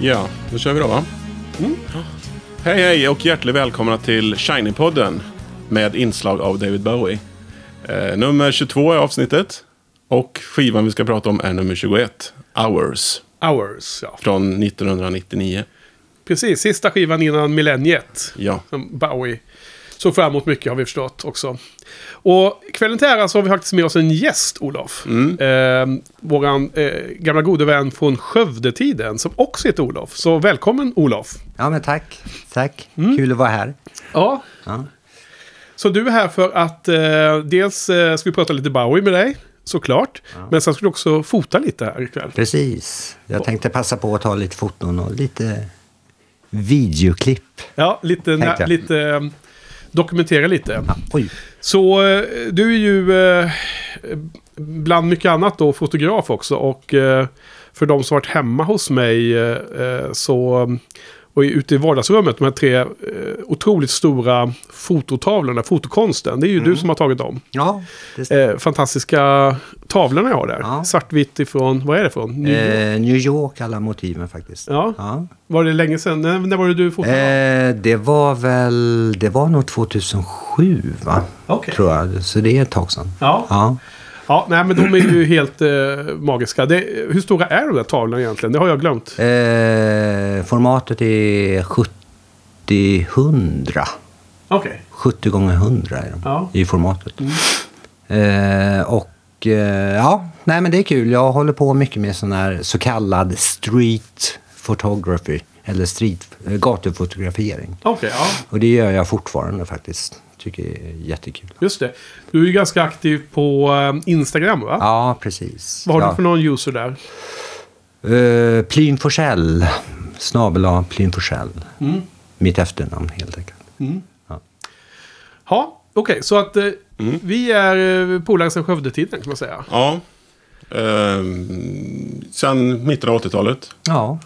Ja, då kör vi då va? Hej hej och hjärtligt välkomna till Shiny-podden med inslag av David Bowie. Eh, nummer 22 är avsnittet och skivan vi ska prata om är nummer 21, Hours, Hours, ja. från 1999. Precis, sista skivan innan millenniet. Ja, Som Bowie såg fram emot mycket har vi förstått också. Och kvällen till ära så har vi faktiskt med oss en gäst, Olof. Eh, våran eh, gamla gode vän från Skövdetiden som också heter Olof. Så välkommen Olof. Ja, men tack. Tack. Kul att vara här. Ja. Ja. Så du är här för att eh, dels eh, ska vi prata lite Bowie med dig, såklart. Men sen ska du också fota lite här ikväll. Precis. Jag tänkte passa på att ta lite foton och lite videoklipp. Ja, lite, lite eh, dokumentera lite. Oj. Så eh, du är ju eh, bland mycket annat då fotograf också. Och eh, för de som varit hemma hos mig så och ute i vardagsrummet, de här tre eh, otroligt stora fototavlorna, fotokonsten. Det är ju Mm. du som har tagit dem. Ja. Eh, fantastiska tavlorna jag har där. Ja. Svartvitt ifrån, vad är det från? New York? Eh, New York, alla motiven faktiskt. Ja. Ja. Var det länge sedan? När, när var det du fotade? Eh, det var väl, det var nog 2007 va? Okej. Tror jag. Så det är ett tag sedan. Ja. Ja. Ja, nej men de är ju helt eh, magiska. Det, hur stora är de där tavlorna egentligen? Det har jag glömt. Eh, formatet är 70-100. Okej. 70 gånger 100 är de Ja. i formatet. Eh, och eh, ja, nej men det är kul. Jag håller på mycket med sån här så kallad street photography. Eller street, eh, gatufotografering. Okej, ja. Och det gör jag fortfarande faktiskt. Tycker det är jättekul. Just det. Du är ju ganska aktiv på eh, Instagram va? Ja, precis. Vad har ja. du för någon user där? Uh, Plyn Forsell. Snabel A Plyn Forsell. Mm. Mitt efternamn helt enkelt. Ja, okej. så att eh, Mm. vi är polare sedan Skövdetiden kan man säga. ja. Ehm, sen mitten av 80-talet. Ja,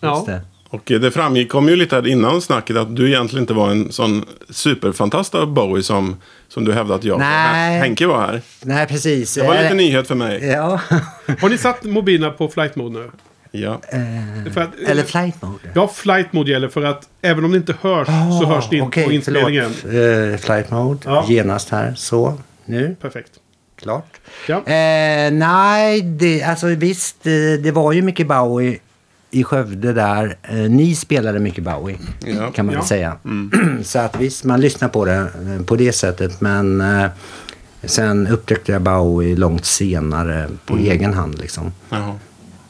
Ja. just det. Och det framgick, kom ju lite här innan snacket att du egentligen inte var en sån superfantast av Bowie som, som du hävdade att jag Nej. Henke var här. Nej, precis. Det var lite Eh, nyhet för mig. Ja. Har ni satt mobilerna på flight mode nu? Ja. För att, Eller flight mode. Ja, flight mode gäller för att även om det inte hörs så hörs det in Ah, Okej, på inspelningen. förlåt. Eh, flight mode. Ja. Genast här. Så, nu. Perfekt. Klart. Ja. Eh, nej, det, alltså visst. eh, Det var ju mycket Bowie i Skövde där. Eh, ni spelade mycket Bowie. Ja. Kan man Ja. väl säga. Så att visst, man lyssnar på det eh, på det sättet. Men eh, sen upptäckte jag Bowie långt senare på egen hand liksom. Jaha.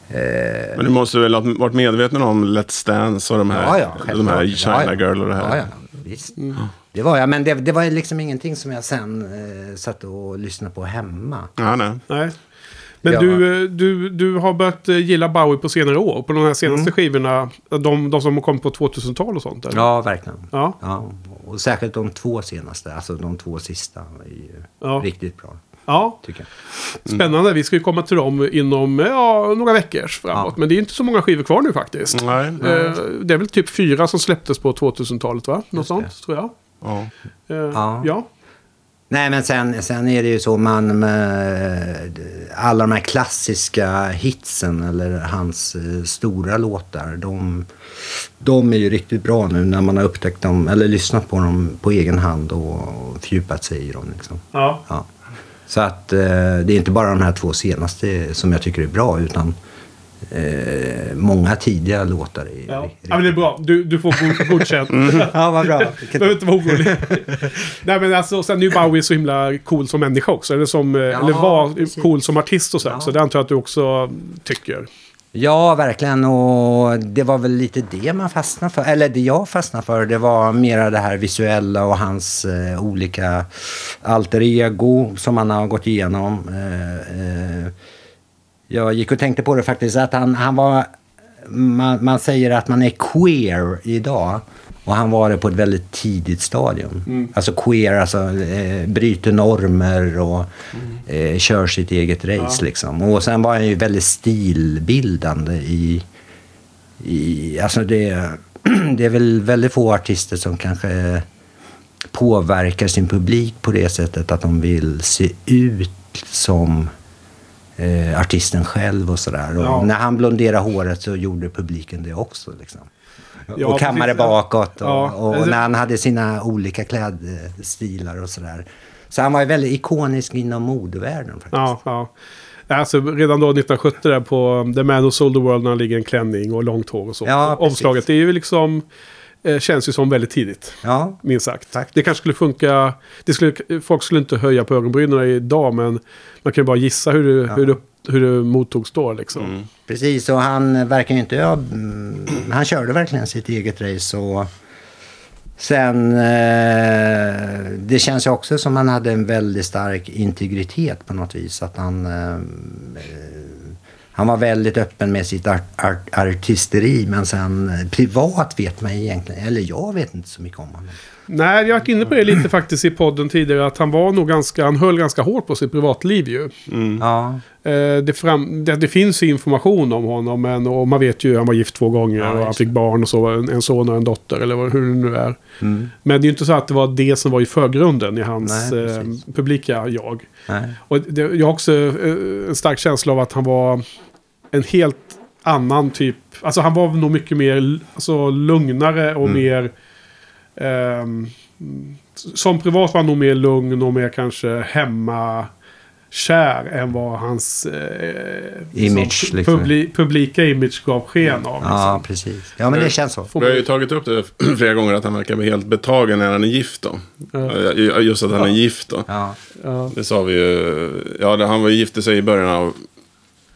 Eh, Men du måste väl ha varit medveten om Let's Dance och de här, Ja, ja, de här. China Ja, ja. Girl och det här. Ja, ja, visst. Det var jag, men det, det var liksom ingenting som jag sen eh, satt och lyssnade på hemma. Ja, nej. Nej. Men Ja. du, eh, du, du har börjat eh, gilla Bowie på senare år. På de här senaste skivorna. De, de som har kommit på 2000-tal och sånt. Eller? Mm. Ja, verkligen. Ja. Ja, och särskilt de två senaste, alltså de två sista, är ju Ja. riktigt bra, ja. tycker jag. Spännande. Vi ska ju komma till dem inom ja, några veckor framåt. Men det är inte så många skivor kvar nu faktiskt. Nej, Eh, Det är väl typ fyra som släpptes på 2000-talet va? Något sånt tror jag. Ja. Eh, Ja. Nej, men sen, sen är det ju så man med alla de här klassiska hitsen eller hans eh, stora låtar. De, de är ju riktigt bra nu när man har upptäckt dem eller lyssnat på dem på egen hand och fördjupat sig i dem. Liksom. Ja. Ja. Så att eh, det är inte bara de här två senaste som jag tycker är bra utan eh, många tidiga låtar är Ja. ja, men det är bra. Du, du får god- godkänt. Ja, vad bra. Du behöver inte vara orolig. Nej men alltså, sen är ju Bowie så himla cool som människa också. Eller, som, eh, eller var precis. cool som artist och så. Ja. Så det antar jag att du också tycker. Ja, verkligen. Och det var väl lite det man fastnade för. Eller det jag fastnade för, det var mera det här visuella och hans eh, olika alter ego som han har gått igenom. Eh, eh, jag gick och tänkte på det faktiskt, att han, han var... Man, man säger att man är queer idag. Och han var det på ett väldigt tidigt stadium. Alltså queer, alltså eh, bryter normer och eh, kör sitt eget race liksom. Och sen var han ju väldigt stilbildande i... i alltså det, det är väl väldigt få artister som kanske påverkar sin publik på det sättet att de vill se ut som eh, artisten själv och sådär. Och Ja. när han blonderade håret så gjorde publiken det också. Liksom. Ja, och kammade precis. bakåt och, Ja, och alltså- när han hade sina olika klädstilar och sådär. Så han var ju väldigt ikonisk inom modevärlden faktiskt. Ja, ja. Alltså redan då 1970 där på The Man Who Sold the World när han ligger i en klänning och långt hår och så. Ja. Omslaget, det är ju liksom... Eh, känns ju som väldigt tidigt. Ja, Minst sagt. Tack. Det kanske skulle funka... Det skulle, folk skulle inte höja på ögonbrynen idag men man kan ju bara gissa hur det, hur det, hur det mottogs då liksom. precis. Och han verkar ju inte... Ja, mm, han körde verkligen sitt eget race. Och sen... Eh, det känns ju också som han hade en väldigt stark integritet på något vis. Att han... Eh, han var väldigt öppen med sitt art, art, artisteri men sen eh, privat vet man egentligen, eller jag vet inte så mycket om honom. Nej, jag har varit inne på det lite faktiskt i podden tidigare. Att han var nog ganska... Han höll ganska hårt på sitt privatliv ju. Ja, Eh, det, fram, det, det finns ju information om honom. Men, och man vet ju att han var gift två gånger. Ja, och han fick barn och så. En, en son och en dotter. Eller hur det nu är. mm. Men det är ju inte så att det var det som var i förgrunden i hans Nej, eh, publika jag. nej. Och det, jag har också eh, en stark känsla av att han var en helt annan typ. Alltså han var nog mycket mer alltså, lugnare och Mm. mer... ehm, som privat var han nog mer lugn och mer kanske hemma kär än vad hans eh, Image, som liksom. publi, publika image gav sken av. Ja, Liksom. precis. Ja, men det känns så. Vi har ju tagit upp det flera gånger att han verkar bli helt betagen när han är gift då. Ja. Ja, Just att han är gift då. Ja, ja. Det sa vi ju. Ja, han var gifte sig i början av,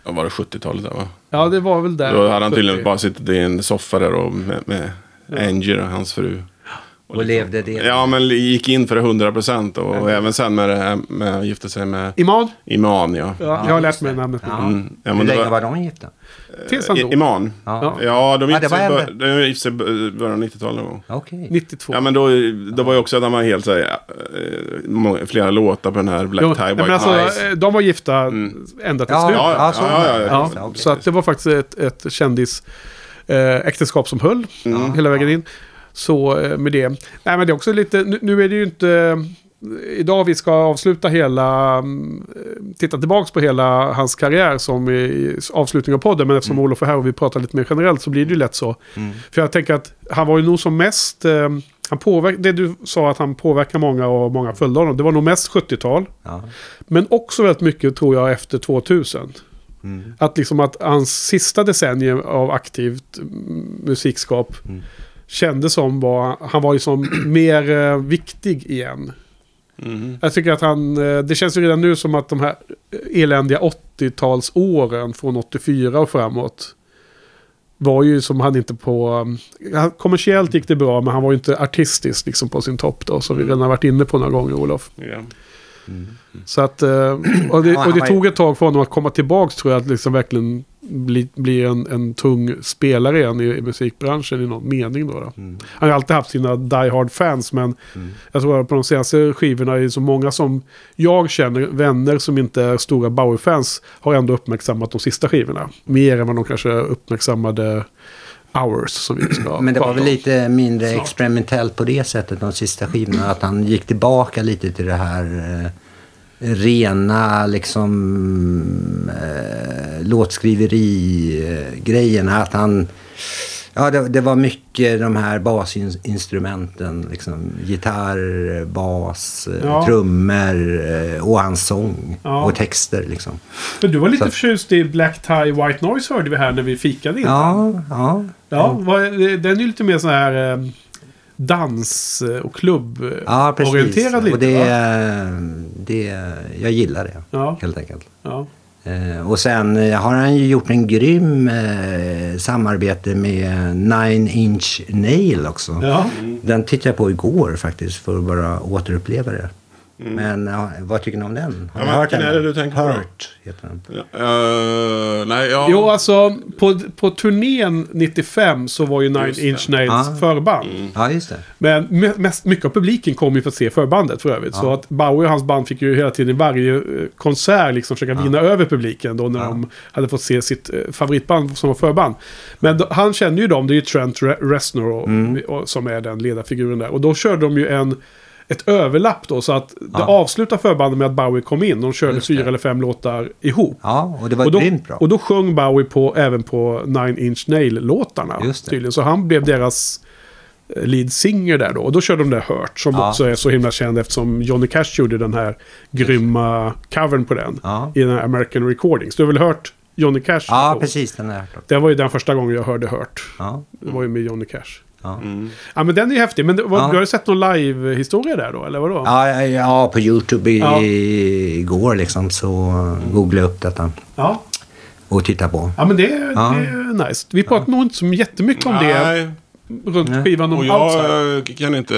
var det, 70-talet där va? ja, det var väl där. Då hade han tydligen 70. bara suttit i en soffa där och med, med Angie, då, hans fru. Och levde det. Ja, men gick in för det 100 procent. Och även sen med det här med att gifta sig med Iman? Iman, ja. Ja, jag har lärt mig namnet. Ja. Mm. ja Hur länge var, var de gifta? Tills han dog. Iman. Ja, Ja, de gifte sig, var i bör- de gifte sig i början av 90-talet någon gång. okej. 92. Ja, men då, då var ju också att han var helt såhär, eh, må- flera låtar på den här Black Jo, Tie nej, White men alltså, Eyes. eh, de var gifta ända till Ja, slut. ja, Ja, så ja, var ja, det. ja, så att det var faktiskt ett, ett kändis eh, äktenskap som höll hela vägen in. Så eh, med det. Nej men det är också lite, nu, är det ju inte eh, idag vi ska avsluta hela, mm, eh, titta tillbaks på hela hans karriär som i, avslutning av podden. Men eftersom Olof är här och vi pratar lite mer generellt så blir det ju lätt så. För jag tänker att han var ju nog som mest, han påverk, det du sa att han påverkar många och många följde honom. Det var nog mest 70-tal. Ja. Men också väldigt mycket tror jag efter 2000. Mm. Att liksom att hans sista decennium av aktivt mm, musikskap Mm. Kändes som var, han var ju som mer eh, viktig igen. Mhm. Jag tycker att han, eh, det känns ju redan nu som att de här eländiga 80-talsåren från 84 och framåt var ju som han inte på... eh, Kommersiellt gick det bra men han var ju inte artistiskt liksom på sin topp då. Som vi redan har varit inne på några gånger Olof. Ja. Så att, eh, och det, och det tog ett tag för honom att komma tillbaka tror jag. Att liksom verkligen bli, bli en, en tung spelare igen i, i musikbranschen i någon mening. Då, då. Mm. Han har alltid haft sina die hard fans men jag tror att på de senaste skivorna är det så många som jag känner, vänner som inte är stora Bowie-fans, har ändå uppmärksammat de sista skivorna. Mer än vad de kanske uppmärksammade Hours som vi ska Men det var väl om. lite mindre Snart. experimentellt på det sättet de sista skivorna. Att han gick tillbaka lite till det här eh, rena liksom eh, låtskriveri-grejerna. Att han... Ja, det, det var mycket de här basinstrumenten. Liksom, gitarr, bas, eh, Ja. trummor eh, och hans sång. Ja. Och texter liksom. Men du var lite Så- förtjust i Black Tie White Noise hörde vi här när vi fikade in. Ja, ja. Ja, den är ju lite mer så här eh, dans och klubb Ja, lite. och det, va? det, jag gillar det, Ja, helt enkelt. ja. Eh, och sen eh, har han ju gjort en grym eh, samarbete med Nine Inch Nail också. ja. Den tittade jag på igår faktiskt för att bara återuppleva det. Men ja, vad tycker ni om den? Har Ja, ni men hört den? är det du tänker på då? Hurt heter den. Ja, eh, nej, ja. Jo, alltså på, på turnén 95 så var ju Nine. Inch Nails Ah. förband. Ja, just det. Men me- mest, mycket av publiken kom ju för att se förbandet för övrigt. Så att Bowie och hans band fick ju hela tiden i varje eh, konsert liksom försöka vinna över publiken då när Ja. de hade fått se sitt eh, favoritband som var förband. Men då, han kände ju dem, det är ju Trent Re- Reznor och, Mm. och, som är den ledarfiguren där. Och då körde de ju en ett överlapp då. Så att det Ja. avslutar förbandet med att Bowie kom in. De körde fyra det. eller fem låtar ihop. Ja, och det var Och då, grymt bra. och då sjöng Bowie på, även på Nine Inch Nail-låtarna. Det. Tydligen. Så han blev deras eh, lead singer där då. Och då körde de det Hurt. Som Ja. också är så himla känd eftersom Johnny Cash gjorde den här grymma covern på den. Ja. I den här American Recordings. Du har väl hört Johnny Cash? Ja, då? precis. Den har jag hört. Det var ju den första gången jag hörde Hurt. Ja, Det var ju med Johnny Cash. Ja. Ja men den är ju häftig. Men det, vad, Ja. du har ju sett någon live-historia där då? Eller vadå? Ja, ja, ja, på YouTube i, Ja. igår liksom så googlade jag upp detta Ja. och tittade på. Ja men det, Ja. det är nice. Vi pratar nog inte så jättemycket om det Nej, runt Nej. skivan om och Outside. jag eh, kan inte...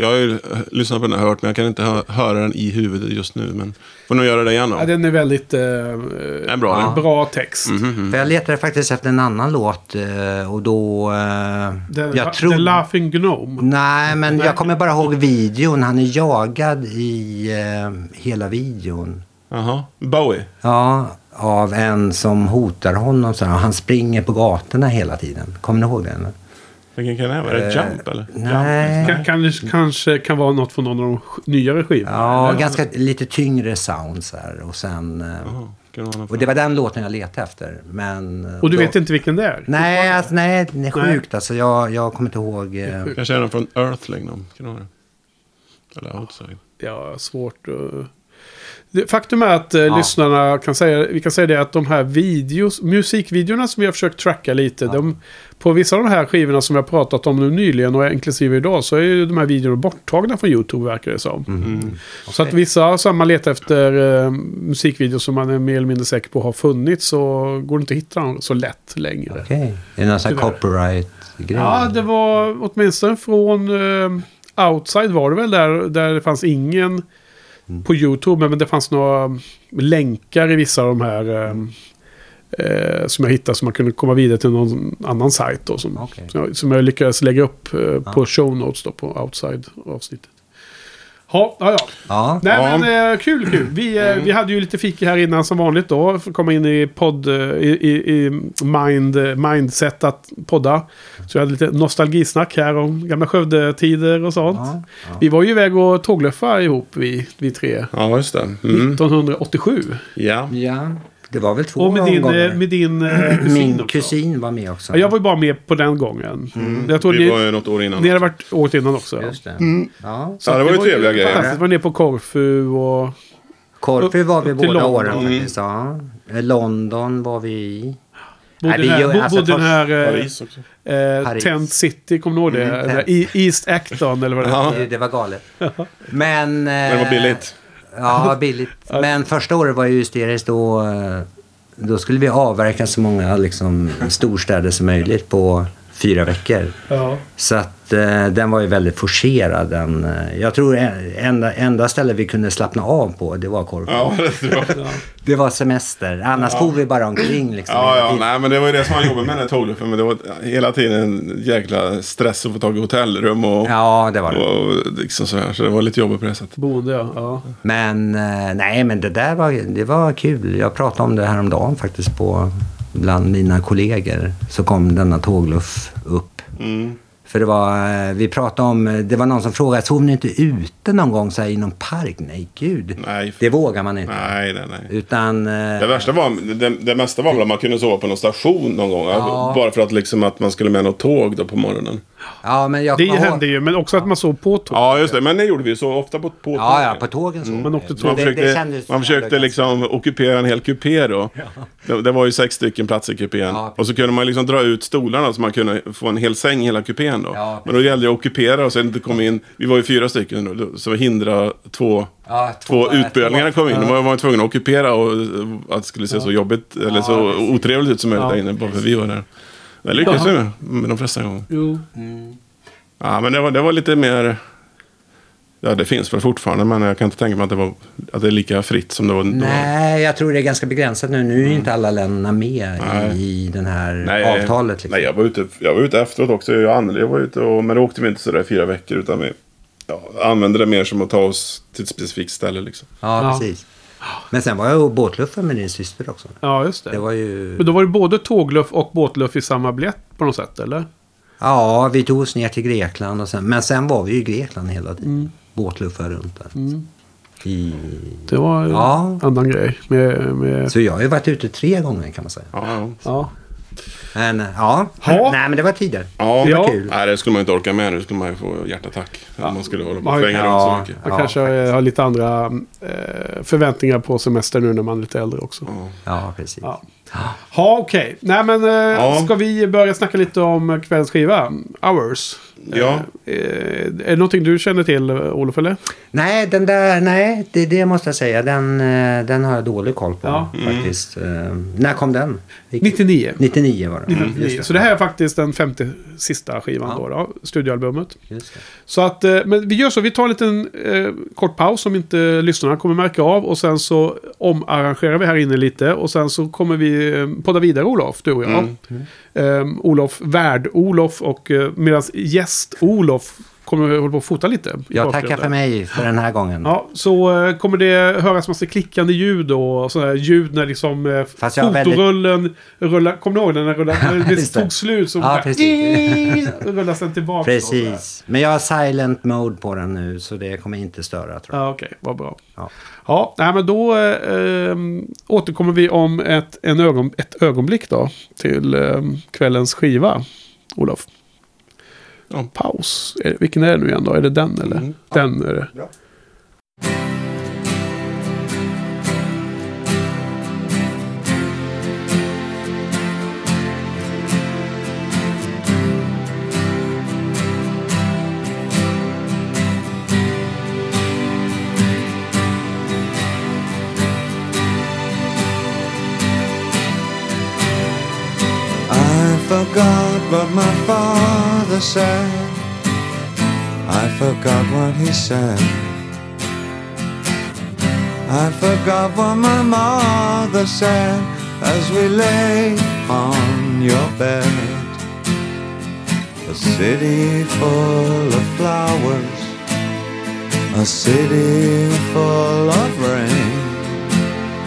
Jag har ju lyssnat på den här hört, men jag kan inte hö- höra den i huvudet just nu. Men får nog göra det igen Ja, då. den är väldigt eh, är bra, eh, den. bra text. Mhm. För jag letade faktiskt efter en annan låt eh, och då... eh, The, jag The tror... Laughing Gnome. Nej, men Nej. jag kommer bara ihåg videon. Han är jagad i eh, hela videon. Jaha. Bowie. Ja, av en som hotar honom. Så. Han springer på gatorna hela tiden. Kommer ni ihåg det? Vilken kan det vara? Är det Jump eller? Nej. Kan, kan, kanske kan vara något från någon av de nyare skivorna. Ja, eller? ganska lite tyngre sounds här. Och sen... eh, det vara någon Och det var den låten jag letade efter. Men... eh, Och du då- vet inte vilken det är? Nej, alltså, nej, det är Nej. sjukt. Alltså, jag, jag kommer inte ihåg. Eh, Kanske är den från Earthling då? Kan det vara det? Eller Outside. Ja, svårt att... Faktum är att eh, Ja. lyssnarna kan säga, vi kan säga det att de här videos, musikvideorna som vi har försökt tracka lite, de, på vissa av de här skivorna som vi har pratat om nu nyligen och inklusive idag så är ju de här videorna borttagna från YouTube verkar det som. mhm. Så att vissa, så man letar efter eh, musikvideos som man är mer eller mindre säker på har funnits så går det inte att hitta dem så lätt längre. Okej. Är det någon sån copyright-grej? Ja, det var åtminstone från eh, Outside var det väl där, där det fanns ingen på YouTube. Men det fanns några länkar i vissa av de här eh, eh, som jag hittade. Så man kunde komma vidare till någon annan sajt. Då, som, Okej. som, jag, som jag lyckades lägga upp eh, på show notes då, på Outside-avsnittet. Ja, ja, ja. Ja. Nej Ja. men eh, kul, kul. Vi, eh, vi hade ju lite fika här innan som vanligt då. För att komma in i podd, eh, i, i, i mind, mindset att podda. Så vi hade lite nostalgisnack här om gamla Skövde-tider och sånt. Ja, Vi var ju iväg och tågluffa ihop vi, vi tre. Ja, just det. Mm. 1987. Ja. ja, det var väl två Och med din, omgångar. eh, med din eh, kusin Min också. kusin var med också. Ja, jag var ju bara med på den gången. Jag tror Vi ni, var ju något år innan. ni hade varit året innan också. Just det. Ja. Så Ja, det var ju trevliga grejer. Fantastiskt. Vi var nere på Korfu och... Korfu var vi båda London. åren faktiskt. Ja. Eh, London var vi i. Bodde, Nej, vi här, bo, alltså, bodde den här... eh, Paris också. Eh, Paris. Tent City, kommer du ihåg det? Mm. E- East Acton eller vad det Ja. heter. Det, det var galet. Men... Men det var billigt. Ja, billigt. Men första året var ju hysteriskt då. eh, Då skulle vi avverka så många liksom, storstäder som möjligt på fyra veckor. Ja. Så att eh, den var ju väldigt forcerad. Den, eh, jag tror enda, enda stället vi kunde slappna av på det var Korfu. Ja, det tror jag. Det var semester. Annars for vi bara omkring liksom. Ja, ja, nej, men det var ju det som var jobbigt med den här tågluffen. Men det var hela tiden en jäkla stress att få tag i hotellrum och, ja, det var det. och liksom sådär. Så det var lite jobbigt på det sättet. Boende, ja. ja. Men eh, nej, men det där var, det var kul. Jag pratade om det här om dagen faktiskt på bland mina kollegor. Så kom denna tågluff upp. Mm. För det var, eh, vi pratade om, eh, det var någon som frågade, sov ni inte ute någon gång så här, i någon park? Nej, gud. Nej. Det vågar man inte. Nej, nej, nej. Utan... eh, Det värsta var, det, det mesta var väl att man kunde sova på någon station någon gång. Ja. Bara för att liksom att man skulle med något tåg då på morgonen. Ja, men jag Det ihåg- hände ju, men också att man sov på tåg. Ja, just det. Men det gjorde vi så ofta på, på Ja, ja, på tågen så. Man åkte Så man tåg. Det- det försökte, man försökte liksom ockupera en hel kupé då. Det, det var ju sex stycken platser i kupén. Ja, och så kunde man liksom dra ut stolarna så man kunde få en hel säng i hela kupén då. Ja, Men då gällde det att ockupera och sen inte komma in. Vi var ju fyra stycken då, så vi hindrade två, Ja, två eh, utbölningar kom in. Var man tvungen att ockupera och eh, att det skulle se så jobbigt eller så otrevligt ut som möjligt Ja. där inne bara för vi var där. Det lyckades vi med, med de flesta gånger. Jo. Ja, men det var, det var lite mer... Ja, det finns väl fortfarande, men jag kan inte tänka mig att det, var, att det är lika fritt som det var. Nej, jag tror det är ganska begränsat nu. Nu är ju inte alla länderna med Nej. i den här Nej, avtalet. Liksom. Nej, jag var, ute, jag var ute efteråt också. Jag och Anneli var ute, och, men då åkte vi inte sådär fyra veckor. Utan vi ja, använde det mer som att ta oss till ett specifikt ställe. Liksom. Ja, Ja. precis. Men sen var jag och båtluffen med din syster också. Ja, just det. Det var ju... Men då var det både tågluff och båtluff i samma biljett på något sätt, eller? Ja, vi tog oss ner till Grekland och sen... Men sen var vi ju i Grekland hela tiden. Båtluffar runt där. Mm. I... Det var en Ja. annan grej. Med, med, Så jag har ju varit ute tre gånger kan man säga. Ja, ja. ja. Men ja, Ja. nej men det var tider. Ja, Ja. Kul. Nej, det skulle man inte orka med nu. skulle man ju få hjärtattack. Om man skulle hålla på och svänga runt Ja. så mycket. Man Ja, kanske faktiskt. har lite andra eh, förväntningar på semester nu när man är lite äldre också. Ja. Ja, precis. Ja, ja okej. Nej men eh, ska vi börja snacka lite om kvällens skiva? Hours. Ja. Eh, är det någonting du känner till Olof eller? Nej, den där, nej, det, det måste jag säga. Den, eh, den har jag dålig koll på Ja. faktiskt. Eh, När kom den? Vilken- 99. 99 var det. Mm, 99. just Så det här är faktiskt den femte sista skivan Ja. då, då, studioalbumet. Det. Så att, eh, men vi gör så, vi tar en liten eh, kort paus som inte lyssnarna kommer märka av. Och sen så omarrangerar vi här inne lite. Och sen så kommer vi eh, podda vidare Olof, du och jag. Mm. Eh, Olof, värd-Olof och eh, medan gäst-Olof kommer hålla på att fota lite. Jag tackar för mig för den här gången. Ja, så eh, kommer det höras massa klickande ljud och sådana här ljud när liksom eh, har väldigt- fotorullen rullar. Kommer du ihåg när den rullade? När det tog slut så Ja, precis. rullas den tillbaka. Precis. Men jag har silent mode på den nu så det kommer inte störa tror jag. Ja, okej. Vad bra. Ja. Ja, nej, men då eh, återkommer vi om ett, en ögon, ett ögonblick då till eh, kvällens skiva. Olof. Ja. Paus. Vilken är det nu igen då? Är det den eller? Mm. Den är det. Ja. Forgot what my father said. I forgot what he said. I forgot what my mother said as we lay on your bed. A city full of flowers, a city full of rain.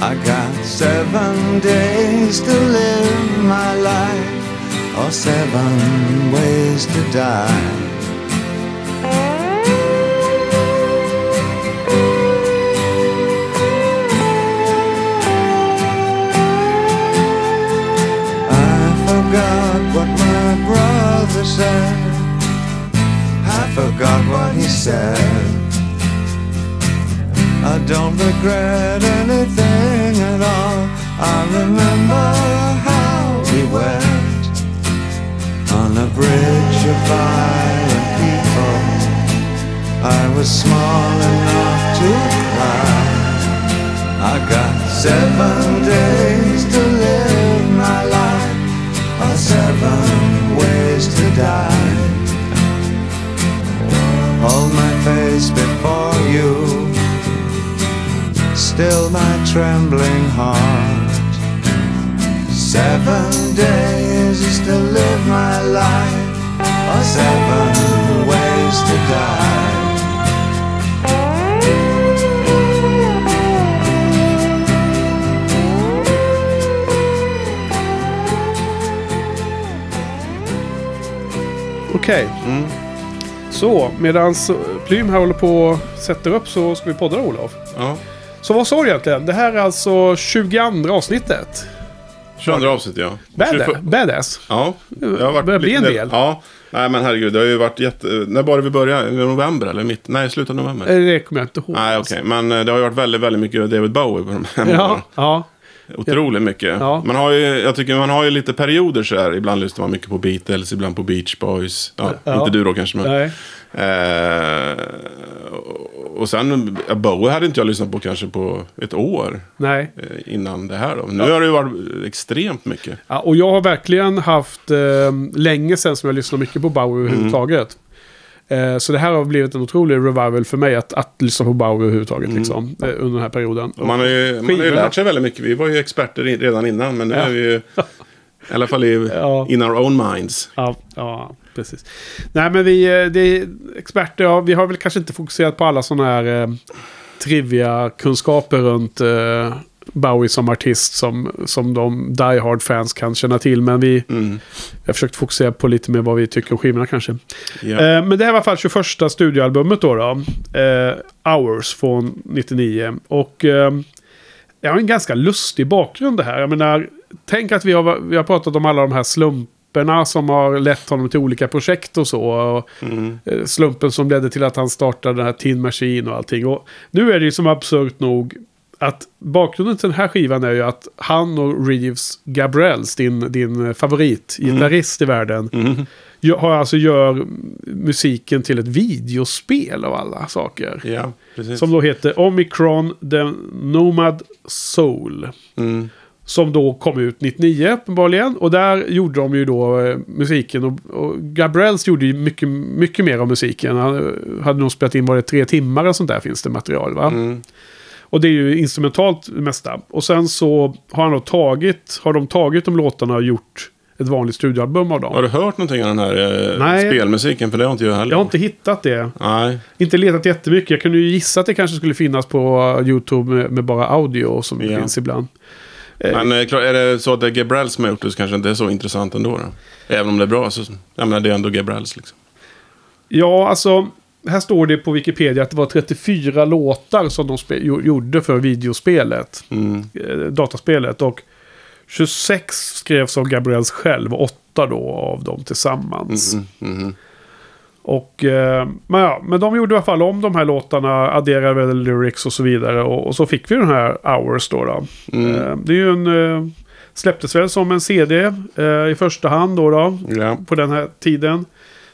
I got seven days to live my life, or seven ways to die. I forgot what my brother said. I forgot what he said. I don't regret anything at all. I remember how we went on a bridge of violent people. I was small enough to cry. I got seven days to live my life, or seven ways to die. Hold my face before you still my trembling heart. Okej. Mm. Så, medan Plym här håller på och sätter upp så ska vi podda Olof. Ja. Så vad sa du egentligen? Det här är alltså 22 avsnittet. 22 avsnitt ja. Bad, 21 badass. Ja. Det har varit börjar bli en del. Ja. Nej men herregud, det har ju varit jätte... När det vi började? I november eller mitt? Nej, slutet av november. Eh, Det kommer jag inte ihåg. Nej, okej. Men eh, det har ju varit väldigt, väldigt mycket David Bowie på de här Ja, månaderna. ja. Otroligt mycket. Ja. Man har ju, jag tycker man har ju lite perioder så här. Ibland lyssnar man mycket på Beatles, ibland på Beach Boys. Ja, Ja. Inte du då kanske, men... Eh, och sen, Bowie hade inte jag lyssnat på kanske på ett år Nej. eh, innan det här då. Nu har det ju varit extremt mycket. Ja, och jag har verkligen haft eh, länge sedan som jag lyssnar mycket på Bauer överhuvudtaget. Eh, så det här har blivit en otrolig revival för mig att, att lyssna på Bauer överhuvudtaget liksom, eh, under den här perioden. Och man har ju, man har ju lärt sig väldigt mycket. Vi var ju experter in, redan innan, men nu Ja. är vi ju... I alla fall i, Ja. in our own minds. Ja, ja, precis. Nej, men vi eh, är experter, ja, vi har väl kanske inte fokuserat på alla sådana här eh, trivia-kunskaper runt, eh, Bowie som artist som, som de Die Hard-fans kan känna till. Men vi Mm. har försökt fokusera på lite mer vad vi tycker om skivorna kanske. Ja. Eh, men det här var i alla fall 21 studioalbumet då. då. Eh, Hours från 99. Och eh, det har en ganska lustig bakgrund det här. Jag menar, tänk att vi har, vi har pratat om alla de här slumperna som har lett honom till olika projekt och så. Och Mm. eh, slumpen som ledde till att han startade den här Tin Machine och allting. Och nu är det ju som absurt nog att bakgrunden till den här skivan är ju att han och Reeves Gabriels, din, din favorit, gitarrist i världen, Mm. gör- har alltså gör musiken till ett videospel av alla saker. Ja, precis. Som då heter Omicron The Nomad Soul. Mm. Som då kom ut 99 uppenbarligen. Och där gjorde de ju då eh, musiken. Och, och Gabriels gjorde ju mycket, mycket mer av musiken. Han eh, hade nog spelat in var det tre timmar och sånt där finns det material va? Mm. Och det är ju instrumentalt det mesta. Och sen så har han då tagit, har de tagit de låtarna och gjort ett vanligt studioalbum av dem. Har du hört någonting av den här eh, Nej. spelmusiken? För det har inte jag heller. Jag har inte hittat det. Nej. Inte letat jättemycket. Jag kunde ju gissa att det kanske skulle finnas på YouTube med, med bara audio som Ja. finns ibland. Eh, Men eh, är det så att det är Gabriels som har gjort det så kanske inte är så intressant ändå. Då. Även om det är bra så, jag menar det är ändå Gabriels liksom. Ja, alltså. Här står det på Wikipedia att det var 34 låtar som de gjorde för videospelet. Mm. Eh, dataspelet. Och 26 skrevs av Gabriels själv. Och 8 då av dem tillsammans. Mm, mm, Och, eh, men, ja, men de gjorde i alla fall om de här låtarna, adderade väl lyrics och så vidare. Och, och så fick vi den här Hours då. då. Mm. Eh, det är ju en... Eh, släpptes väl som en CD i första hand då, då. Ja. På den här tiden.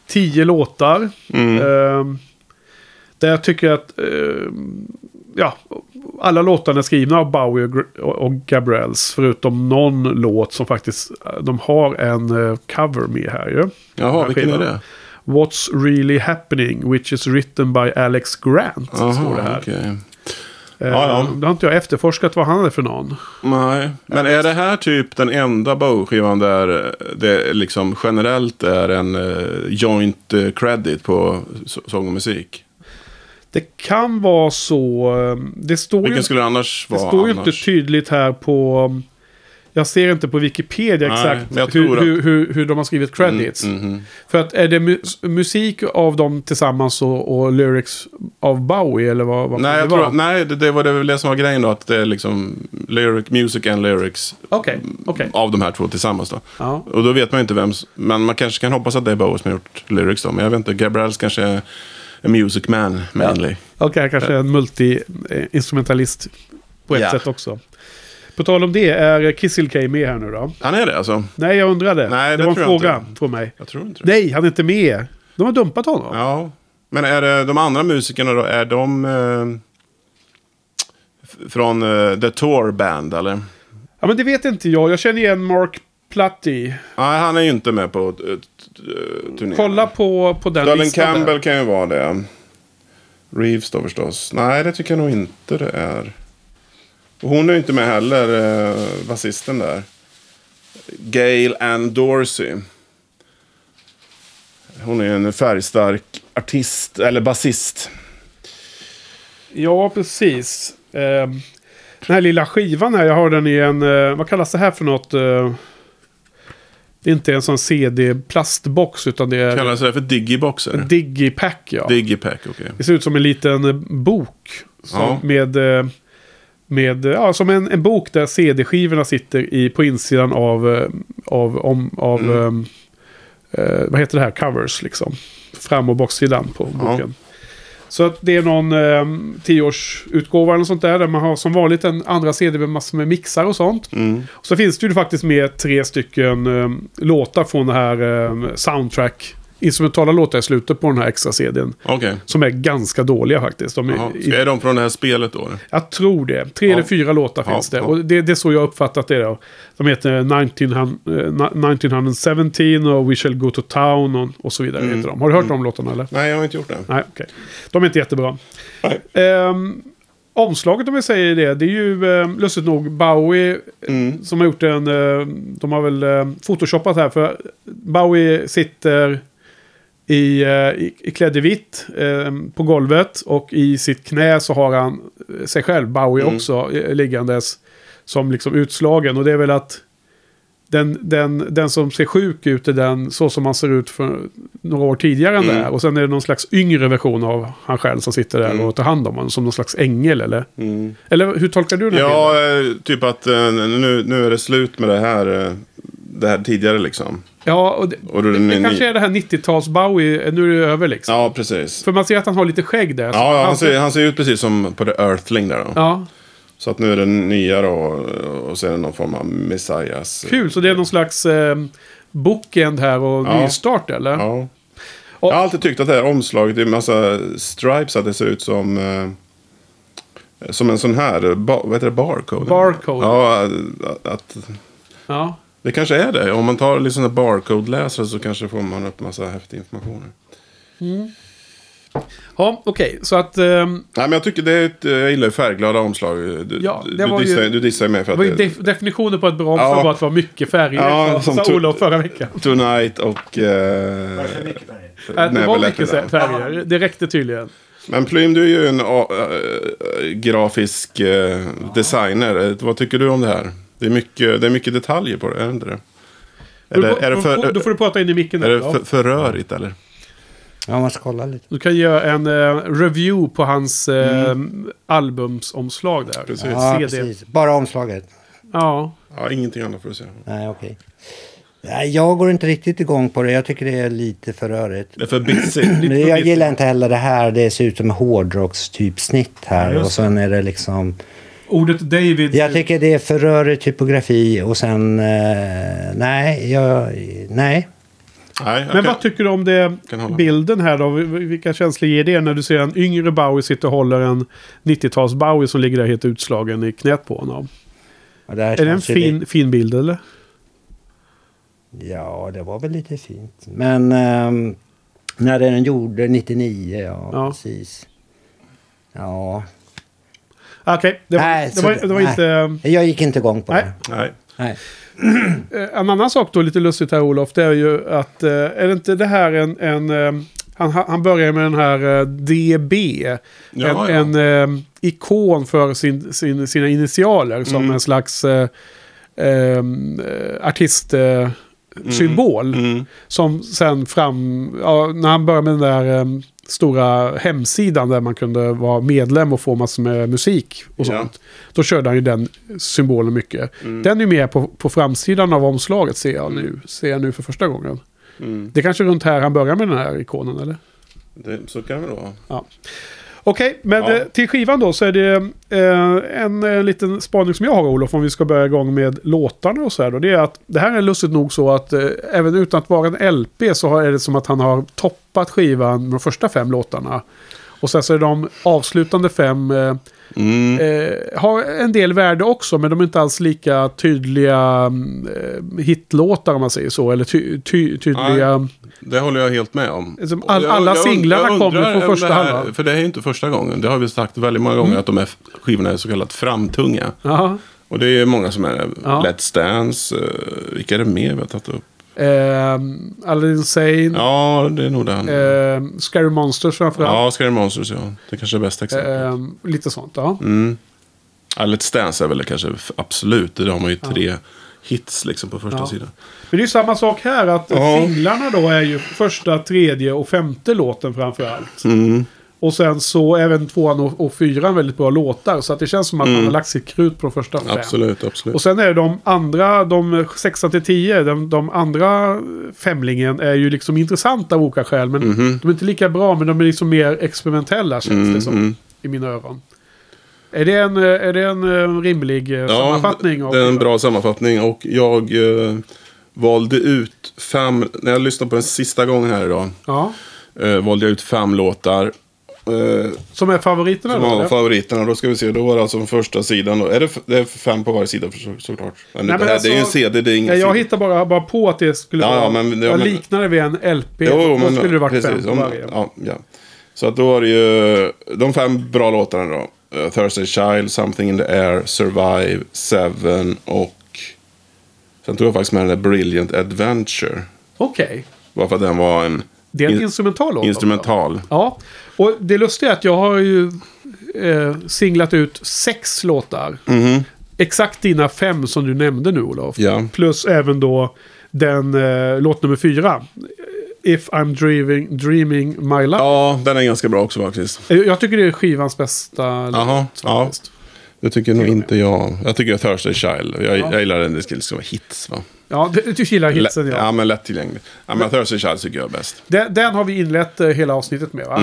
Tio låtar. Mm. Eh, där jag tycker att... Eh, ja, alla låtarna är skrivna av Bowie och, och Gabriels. Förutom någon låt som faktiskt... De har en eh, cover med här ju. Jaha, vilken är skivan. det? What's really happening, which is written by Alex Grant. står det här. okej. Eh, Ja, ja. Det har inte jag efterforskat vad han är för någon. Nej, men är det här typ den enda Bowie-skivan där det liksom generellt är en eh, joint eh, credit på så- sång och musik? Det kan vara så. eh, Det står Vilken ju, skulle det annars det vara står ju annars? inte tydligt här på... Jag ser inte på Wikipedia Nej, exakt hur, tror att- hur, hur, hur de har skrivit credits. Mm, mhm. För att är det mu- musik av dem tillsammans och, och lyrics av Bowie eller vad, vad Nej, det tror, vara? nej det, det var det väl det som var grejen då. Att det är liksom lyric, music and lyrics Okej, okej. av de här två tillsammans då. Ja. Och då vet man ju inte vem, men man kanske kan hoppas att det är Bowie som har gjort lyrics då. Men jag vet inte, Gabriels kanske är en music man mainly. Okej, kanske en multi-instrumentalist på ett Ja. sätt också. På tal om det, är Kissel K med här nu då? Han är det alltså? Nej, jag undrade. Nej, det det var en tror jag fråga inte. från mig. Jag tror inte det. Nej, han är inte med. De har dumpat honom. Ja, men är det de andra musikerna då? Är de eh, från eh, The Tour Band eller? Ja, men det vet inte jag. Jag känner igen Mark Platty. Nej, han är ju inte med på uh, turnén. Kolla på, på den Darlene listan Campbell där. kan ju vara det. Reeves då förstås. Nej, det tycker jag nog inte det är. Och hon är ju inte med heller, eh, basisten där. Gail Ann Dorsey. Hon är en färgstark artist, eller basist. Ja, precis. Eh, den här lilla skivan här, jag har den i en... Eh, vad kallas det här för något? Eh, det är inte en sån CD-plastbox, utan det är Kallas det för Digiboxer? en Digipack. Ja. Digipack, okej. Det ser ut som en liten bok. Som Ja. Med, eh, med, ja, som en, en bok där CD-skivorna sitter i, på insidan av, eh, av, om, av Mm. eh, eh, vad heter det här, covers liksom. Fram och baksidan på Ja. boken. Så att det är någon eh, tioårsutgåva eller sånt där. Där man har som vanligt en andra CD med massor med mixar och sånt. Mm. Och så finns det ju faktiskt med tre stycken eh, låtar från det här eh, soundtrack. Instrumentala låtar i slutet på den här extra CDn. Okej. Som är ganska dåliga faktiskt. De är. Ska är de från det här spelet då? eller? jag tror det. Tre Ja. eller fyra låtar Ja, finns det. ja. Och det, det är så jag uppfattat det då. De heter 1900, eh, 1917 och We Shall Go To Town och, och så vidare. Mm. Heter de. Har du hört de låtarna eller? Nej, jag har inte gjort det. Nej, okej. De är inte jättebra. Ehm, omslaget om vi säger det, det är ju eh, lustigt nog Bowie Mm. som har gjort en... Eh, de har väl eh, photoshoppat här för Bowie sitter i, eh, i, i klädd i vitt eh, på golvet och i sitt knä så har han eh, sig själv, Bowie Mm. också, eh, liggandes som liksom utslagen. Och det är väl att den, den, den som ser sjuk ut är den så som han ser ut för några år tidigare än Mm. det här. Och sen är det någon slags yngre version av han själv som sitter där Mm. och tar hand om honom. Som någon slags ängel eller? Mm. Eller hur tolkar du den Ja, bilden? typ att nu, nu är det slut med det här, det här tidigare liksom. Ja, och det, Och då det, ny- kanske är det här 90-tals Bowie, nu är det över liksom. Ja, precis. För man ser att han har lite skägg där. Ja, ja, han, ser, han ser ut precis som på The Earthling där då. Ja, Så att nu är det nya då och så är det någon form av Messias. kul. Så det är någon slags eh, bookend här och Ja. nystart eller? Ja. Och- Jag har alltid tyckt att det här omslaget i massa stripes att det ser ut som eh, som en sån här, ba, vad heter det, barcode? Barcode. Ja, att Ja. Det kanske är det. Om man tar liksom barcode-läsare så kanske får man upp massa häftig information. Ja, okej. Så att... ehm, Nej, men jag tycker det är ett, jag gillar färgglada omslag. Du, Ja, det du, var ju- dissar, du dissar mig för det att var ju det def- definitionen på ett bra omslag Ja. var att det var mycket färger. Ja, som sa Olof förra veckan. Tonight och... Eh, Äh, det var mycket färger. Det räckte tydligen. Men Plym, du är ju en äh, grafisk äh, designer. Eh, Vad tycker du om det här? Det är mycket, det är mycket detaljer på det, är det inte det? Är det, är det, då, för, då får du prata in i micken. är det för, för rörigt eller? Ja, man ska kolla lite. Du kan göra en eh, review på hans eh, albumsomslag där. Precis. Ja, CD. precis. Bara omslaget. Ja. Ja, ingenting annat för att säga. Nej, okej. Nej, jag går inte riktigt igång på det. Jag tycker det är lite för rörigt. Det är för busy. Men jag gillar inte heller det här. Det ser ut som hårdrocks typ snitt här. och sen är det liksom... Ordet David. Jag tycker det är för rörig typografi och sen... Eh, nej, jag... Nej. Nej, Men kan, vad tycker du om det, bilden här då? Vilka känslor ger det när du ser en yngre Bowie sitta och håller en 90-tals Bowie som ligger där helt utslagen i knät på honom? Det Är det en känns ju fin, fin bild eller? Ja, det var väl lite fint. Men ehm, när den gjorde 99, ja, Ja. precis. Ja, Okej, det, var- Nej, det, var, så- det var nej. inte... jag gick inte igång på Nej. det. nej. Nej. Eh, En annan sak då, lite lustigt här Olof, det är ju att... eh, Är det inte det här en... en eh, han, han börjar med den här eh, DB. Ja, en ja. en eh, ikon för sin, sin, sina initialer som Mm. en slags eh, ehm, eh, artistsymbol. Eh, symbol. Mm. Som sen fram, ja, när han började med den där stora hemsidan där man kunde vara medlem och få massor med musik och Ja. sånt. Då körde han ju den symbolen mycket. Mm. Den är med på, på framsidan av omslaget ser jag, nu, ser jag nu för första gången. Mm. Det är kanske runt här han börjar med den här ikonen eller? Det, så kan det vara. Okej, men Ja. eh, till skivan då så är det eh, en eh, liten spaning som jag har Olof, om vi ska börja igång med låtarna och så här då. Det är att det här är lustigt nog så att eh, även utan att vara en LP så är det som att han har toppat skivan med de första fem låtarna. Och sen så är de avslutande fem eh, Mm. eh, har en del värde också, men de är inte alls lika tydliga mm, eh, hitlåtar om man säger så. Eller ty, ty, tydliga... Det håller jag helt med om. Som Och all- jag- alla jag singlarna jag kommer från första halvan. Mm. För det är ju inte första gången. Det har vi sagt väldigt många gånger att de här skivorna är så kallat framtunga. Ja. Och det är många som är Ja. Let's Dance. Uh, vilka är det mer vi har tagit upp? Eh, Aladdin Sane. Ja, det är nog den. Eh, Scary Monsters framförallt. ja, Scary Monsters ja. Det kanske är bästa exemplet. Eh, lite sånt, ja. Mm. Ja, Let's Dance är väl kanske absolut. Där har man ju tre hits liksom på första Ja. sidan. Men det är samma sak här, att Ja. singlarna då är ju första, tredje och femte låten framförallt. Mm. Och sen så även tvåan och, och fyran väldigt bra låtar. Så att det känns som att man har lagt sitt krut på de första fem. Mm. Absolut, absolut. Och sen är de andra, de 6 till 10, de, de andra femlingen är ju liksom intressanta av olika skäl. Men Mhm. de är inte lika bra, men de är liksom mer experimentella känns Mm, det som. mm. I mina öron. Är det en, är det en eh, rimlig eh, sammanfattning? av det är en bra sammanfattning. Och jag eh, valde ut fem, när jag lyssnade på den sista gången här idag. Ja. Eh, valde jag ut fem låtar. Eh, Som är favoriterna som då? var eller? favoriterna. Då ska vi se, då var det alltså den första sidan. Då. Är det, det är fem på varje sida så, såklart. Men Nej, det, men här, alltså- det är ju en CD, det är ingen Ja, jag sida. hittar bara, bara på att det skulle Ja, vara... ja, men- ja, jag men- liknar det vid en LP. Jo, då men, skulle det varit precis, fem på varje. Ja, ja. Så att då var det ju de fem bra låtarna då. Uh, Thursday Child, Something in the Air, Survive, Seven och... Sen tog jag faktiskt med den där Brilliant Adventure. Okej. Bara för att den var en Det är en In- instrumental låt. instrumental. Ja, och det lustiga är att jag har ju eh, singlat ut sex låtar. Mhm. exakt dina fem som du nämnde nu Olof. Ja. Plus även då den eh, låt nummer fyra. If I'm dreaming, dreaming my life. Ja, den är ganska bra också faktiskt. Eh, Jag tycker det är skivans bästa Jaha, låt. ja. Det tycker nog inte jag. Jag tycker Thursday Child. Jag, jag gillar den, det ska vara hits va? Ja, du, du gillar hitsen Lätt- ja. ja, men lättillgänglig. Ja, men Thursday Child tycker jag är bäst. Den, den har vi inlett eh, hela avsnittet med va?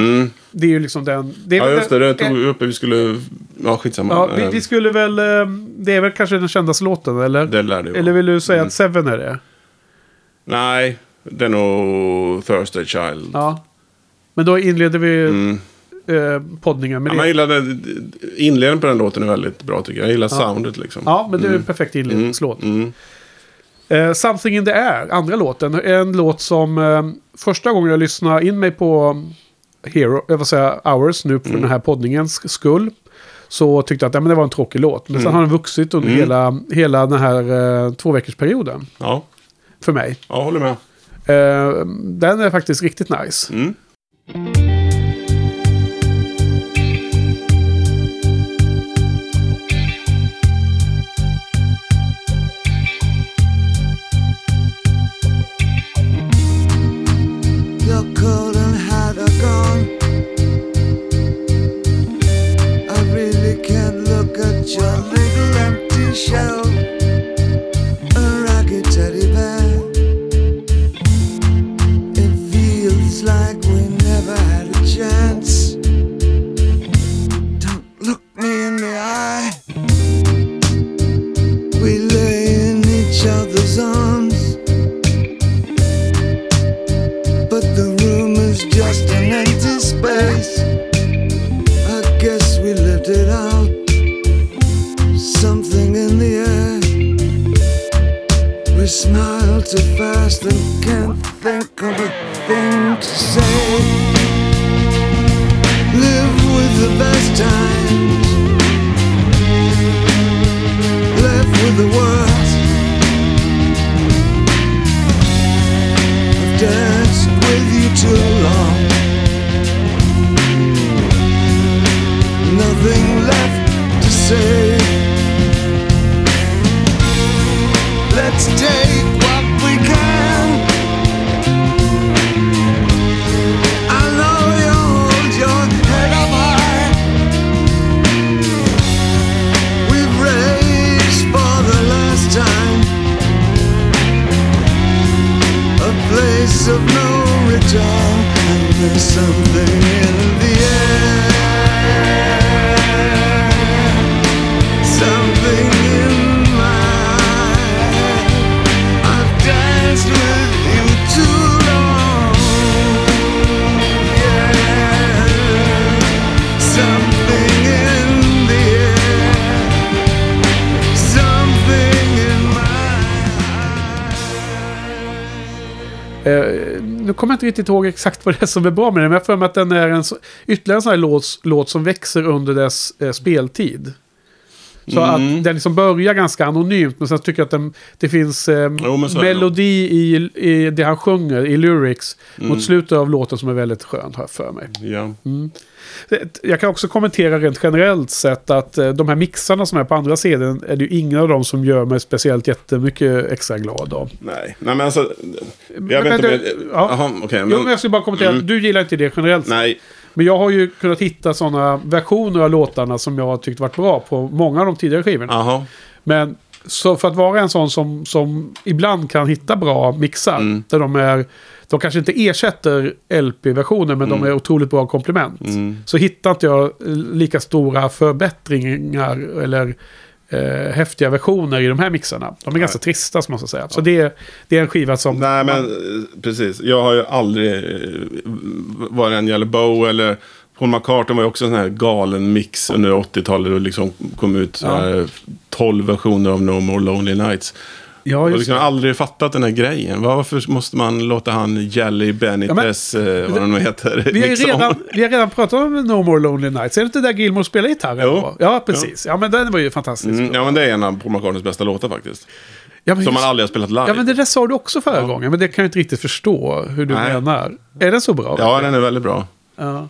Det är ju liksom den... Det är Mm. Ja, väl just det. den- Det tog vi upp. Vi skulle... Ja, skitsamma. Ja, vi, Eh, vi skulle väl... eh, Det är väl kanske den kändaste låten, eller? Det lär det vara. Eller vill du säga Mm. att Seven är det? Nej, det är nog Thursday Child. Ja. Men då inleder vi Mm. Eh, poddningen med Ja, men jag det. gillade... Inledningen på den låten är väldigt bra tycker jag. Jag gillar soundet liksom. Ja, men det är en perfekt inledningslåt. Mm. Eh, Something in the air, andra låten. En låt som eh, första gången jag lyssnade in mig på Hero, jag vill säga Hours nu för Mm. den här poddningens skull. Så tyckte jag att ja, men det var en tråkig låt. Men sen Mm. har den vuxit under hela, hela den här eh, två veckors perioden. Ja, För mig. jag håller med. Eh, den är faktiskt riktigt nice. Mm. show. Smile too fast and can't think of a thing to say. Live with the best times. Left with the worst. I've danced with you too long. Nothing left to say. Let's kommer inte riktigt ihåg exakt vad det är som är bra med den. Men jag för mig att den är en ytterligare en sån här låt, låt som växer under dess eh, speltid. Så Mm. att den liksom börjar ganska anonymt. Men sen tycker jag att den, det finns eh, Jo, melodi i, i det han sjunger, i lyrics. Mm. Mot slutet av låten som är väldigt skönt, har jag för mig. Ja. Jag kan också kommentera rent generellt sett att eh, de här mixarna som är på andra sidan är det ju ingen av dem som gör mig speciellt jättemycket extra glad av. Nej. Nej, men alltså... Jag Men- vet men inte... det- men- ja. Jaha, okej. Jo, men men... jag ska bara kommentera, Mm. du gillar inte det generellt sett. Nej. Men jag har ju kunnat hitta sådana versioner av låtarna som jag har tyckt varit bra på många av de tidigare skivorna. Jaha. Men så för att vara en sån som, som ibland kan hitta bra mixar. Mm. Där de är... De kanske inte ersätter LP-versioner men de är otroligt bra komplement. Mm. Så hittar inte jag eh, lika stora förbättringar eller eh, häftiga versioner i de här mixarna. De är ganska trista som man ska säga. Så det, är- det är en skiva som... Nej, men eh, precis. Jag har ju aldrig, eh, vad det än gäller Bow eller Paul McCartney var ju också en sån här galen mix under 80-talet. Och liksom kom ut här 12 versioner av No More Lonely Nights. Ja, just liksom det. aldrig fattat den här grejen. Varför måste man låta han Jelly Benitez, eh, vad han nu heter, Vi har, ju mixa om? redan, vi har redan pratat om No More Lonely Nights. Är det inte där Gilmore spelar gitarr? Jo. Ja, precis. Ja. men den var ju fantastisk. Mm, ja, men det är en av Paul McCartneys bästa låtar faktiskt. Ja, men Som man aldrig har spelat live. Ja, men det där sa du också förra gången. Men det kan jag inte riktigt förstå hur du Nej. menar. Är den så bra? Ja, den är väldigt bra. Ja.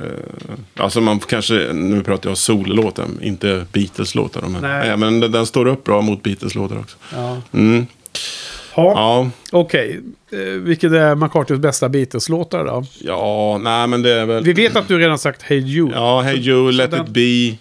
Eh, alltså man kanske, nu pratar jag sollåten, inte Beatles-låtar. Men, Nej. Men den, står upp bra mot Beatles-låtar också. Ja. Mm. Ha, Ja, Okej, eh, vilket är McCartys bästa Beatles-låtar då? ja, nej men det är väl... Vi vet att du redan sagt Hey Jude. Ja, Hey Joe, Let den- It Be.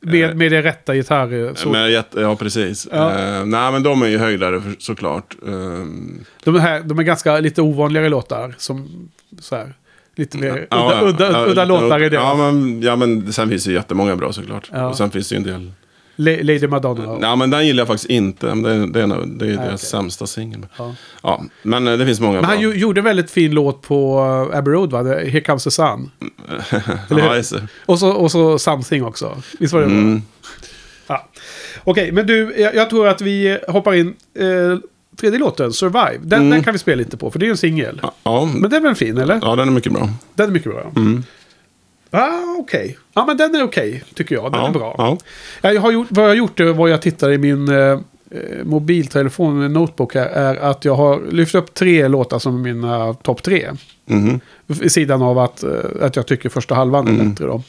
Med, med det rätta gitarr... Så, Med ja, precis. Ja. Eh, nej, men de är ju höjdare såklart. Um, de, här, de är ganska lite ovanligare låtar. Som så här, lite mer ja, udda, udda, ja, udda låtar i det. Ja men, ja, men sen finns det jättemånga bra såklart. Ja. Och sen finns det ju en del... La- Lady Madonna. Nej, men den gillar jag faktiskt inte. Det, är- det är, det är deras okej. sämsta singel. Ja. Ja, men eh, det finns många Men bra. han ju, gjorde en väldigt fin låt på uh, Abbey Road va? Here Comes the Sun. ja, just det. Och så, och så Something också. Visst var det bra? Mm. Ja. Okej, men du, jag, jag tror att vi hoppar in. Eh, tredje låten, Survive. Den, Mm. den kan vi spela lite på, för det är en singel. Ja, Men den är väl fin, eller? ja, den är mycket bra. Den är mycket bra. Ja, Mm. ah, okej. Ja, men den är okej, tycker jag. Den ja, är bra. Ja. Ja, Jag har gjort, vad jag har gjort det var jag tittar i min eh, eh, mobiltelefon, min notebook här, är att jag har lyft upp tre låtar som mina topp tre. Mhm. Vid sidan av att, eh, att jag tycker första halvan är Mm. bättre då.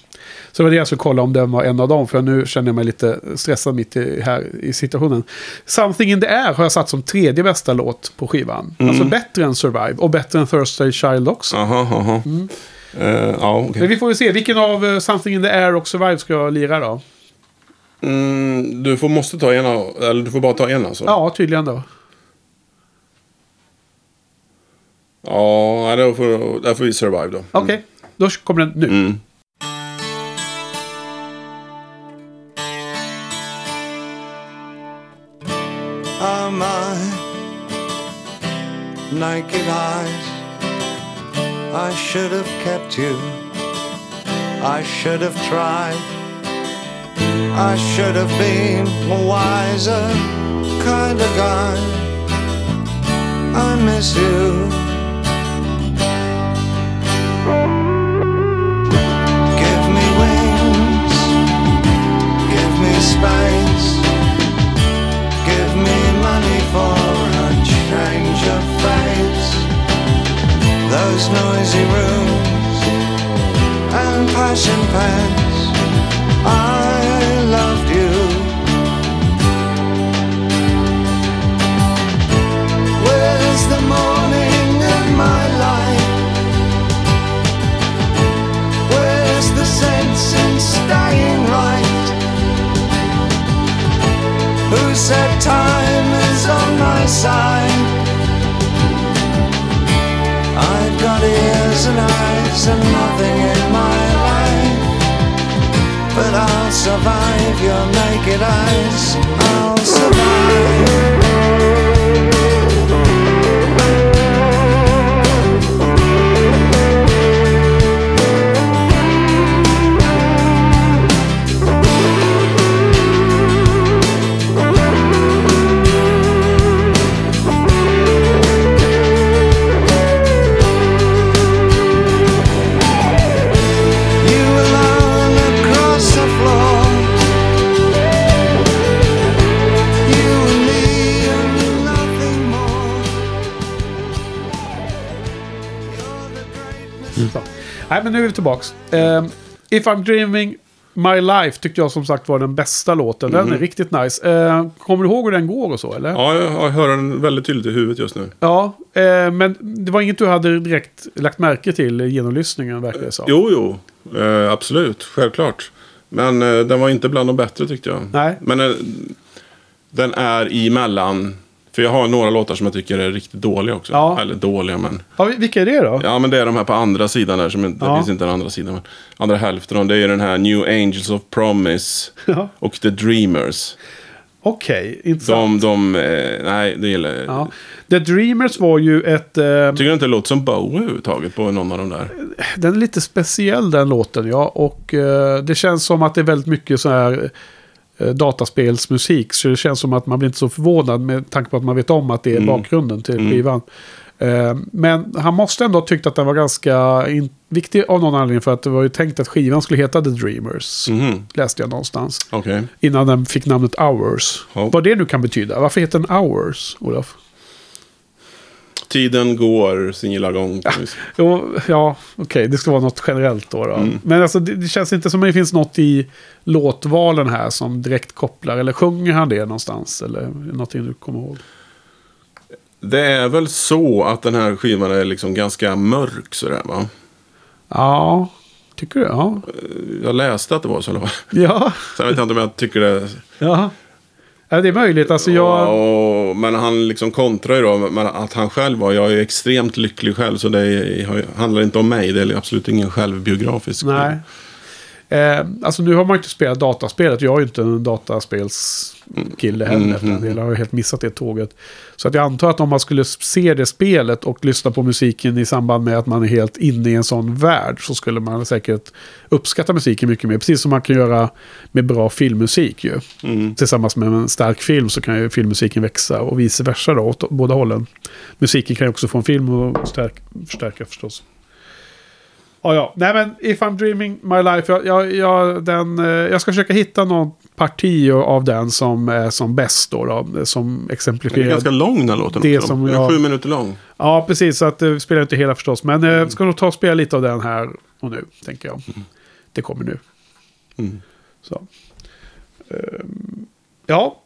Så det var det jag skulle kolla om den var en av dem. För nu känner jag mig lite stressad mitt i, här i situationen. Something in the air har jag satt som tredje bästa låt på skivan. Mm. Alltså bättre än Survive och bättre än Thursday Child också. Aha, aha. Eh, ja, okej. Men vi får väl se. Vilken av eh, Something in the air och Survive ska jag lira då? Mm, du får, måste ta ena, eller du får bara ta en alltså? Ja, tydligen då. Ja, då får, där får vi survive då. Okej, då kommer den nu. Mm. naked eyes. I should have kept you. I should have tried. I should have been a wiser kind of guy. I miss you. Give me wings. Give me space. Give me money for a change of face. Those noisy rooms and passion pens. I the morning of my life? Where's the sense in staying right? Who said time is on my side? I've got ears and eyes and nothing in my life. But I'll survive your naked eyes. I'll survive. Nej, men nu är vi tillbaks. Eh, If I'm dreaming my life tyckte jag som sagt var den bästa låten. Den är riktigt nice. Eh, kommer du ihåg hur den går och så, eller? Ja, jag, hör den väldigt tydligt i huvudet just nu. Ja, eh, men det var inget du hade direkt lagt märke till i genomlyssningen, verkar det som. Jo, jo. Eh, absolut. Självklart. Men eh, den var inte bland de bättre tyckte jag. Nej. Men eh, den är emellan. För jag har några låtar som jag tycker är riktigt dåliga också. Ja. Eller dåliga, men... Ja, vilka är det då? Ja, men det är de här på andra sidan där. Som inte, Ja. Det finns inte den andra sidan. Men andra hälften det är den här New Angels of Promise. Ja. Och The Dreamers. Okej, intressant. De, de, eh, nej, det gillar jag. Ja. The Dreamers var ju ett... Eh, Tycker du inte det låter som Bowie överhuvudtaget på någon av de där? den är lite speciell den låten, ja. Och eh, det känns som att det är väldigt mycket så här dataspelsmusik. Så det känns som att man blir inte så förvånad med tanke på att man vet om att det är bakgrunden till skivan. Eh, men han måste ändå ha tyckt att den var ganska viktig av någon anledning. För att det var ju tänkt att skivan skulle heta The Dreamers. Mhm. Läste jag någonstans. Okej. Innan den fick namnet Hours. Ja. Vad det nu kan betyda. Varför heter den Hours, Olof? Tiden går sin gilla gång. Jo, ja, okej, det ska vara något generellt då. då. Mm. Men alltså, det, det känns inte som att det finns något i låtvalen här som direkt kopplar. Eller sjunger han det någonstans? Eller någonting du kommer ihåg? Det är väl så att den här skivan är liksom ganska mörk sådär va? Ja, tycker du? Ja. Jag läste att det var så. Eller? vad? Ja, Sen vet jag inte om jag tycker det. ja. Ja det är möjligt. Alltså jag... Och, men han liksom kontrar ju då att han själv var. Jag är extremt lycklig själv så det är, handlar inte om mig. Det är absolut ingen självbiografisk. Nej. Eh, alltså nu har man inte spelat dataspelet. Jag är ju inte en dataspelskille heller. Mm, delen. Jag har ju helt missat det tåget. Så att jag antar att om man skulle se det spelet och lyssna på musiken i samband med att man är helt inne i en sån värld. Så skulle man säkert uppskatta musiken mycket mer. Precis som man kan göra med bra filmmusik ju. Mm. Tillsammans med en stark film så kan ju filmmusiken växa och vice versa då. Åt båda hållen. Musiken kan ju också få en film att stärk, förstärka förstås. Ja, ja. Nej, men If I'm Dreaming My Life. Jag, jag, jag, den, eh, jag ska försöka hitta någon parti av den som är som bäst då. då som Den är exemplifierar. ganska lång den låten. Det också. som Den är jag- sju minuter lång. Ja, precis. Så att det spelar inte hela förstås. Men eh, ska nog ta och spela lite av den här och nu, tänker jag. Det kommer nu. Mm. Så. Ehm, ja,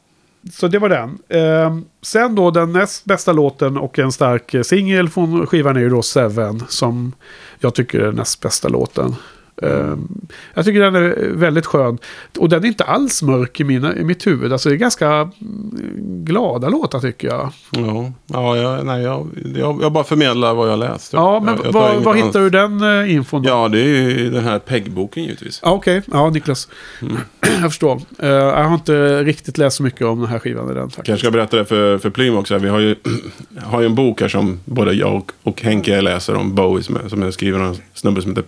så det var den. Eh, sen då den näst bästa låten och en stark eh, singel från skivan är ju då Seven. Som jag tycker är den näst bästa låten. Ehm, jag tycker den är väldigt skön. Och den är inte alls mörk i, mina, i mitt huvud. Alltså det är ganska mm, glada låtar tycker jag. Ja, ja jag, nej, jag, jag, jag bara förmedlar vad jag läst. Ja, men jag, var annat. hittar du den uh, infon? då? Ja, det är ju den här PEG-boken givetvis. Ja, Okej, ja Niklas. Mm. jag förstår. Eh, jag har inte riktigt läst så mycket om den här skivan i den. Faktiskt. Kanske ska berätta det för, för Plym också. Vi har ju, har ju en bok här som både jag och, och Henke läser om Bowie som är, som är skriven av en snubbe som heter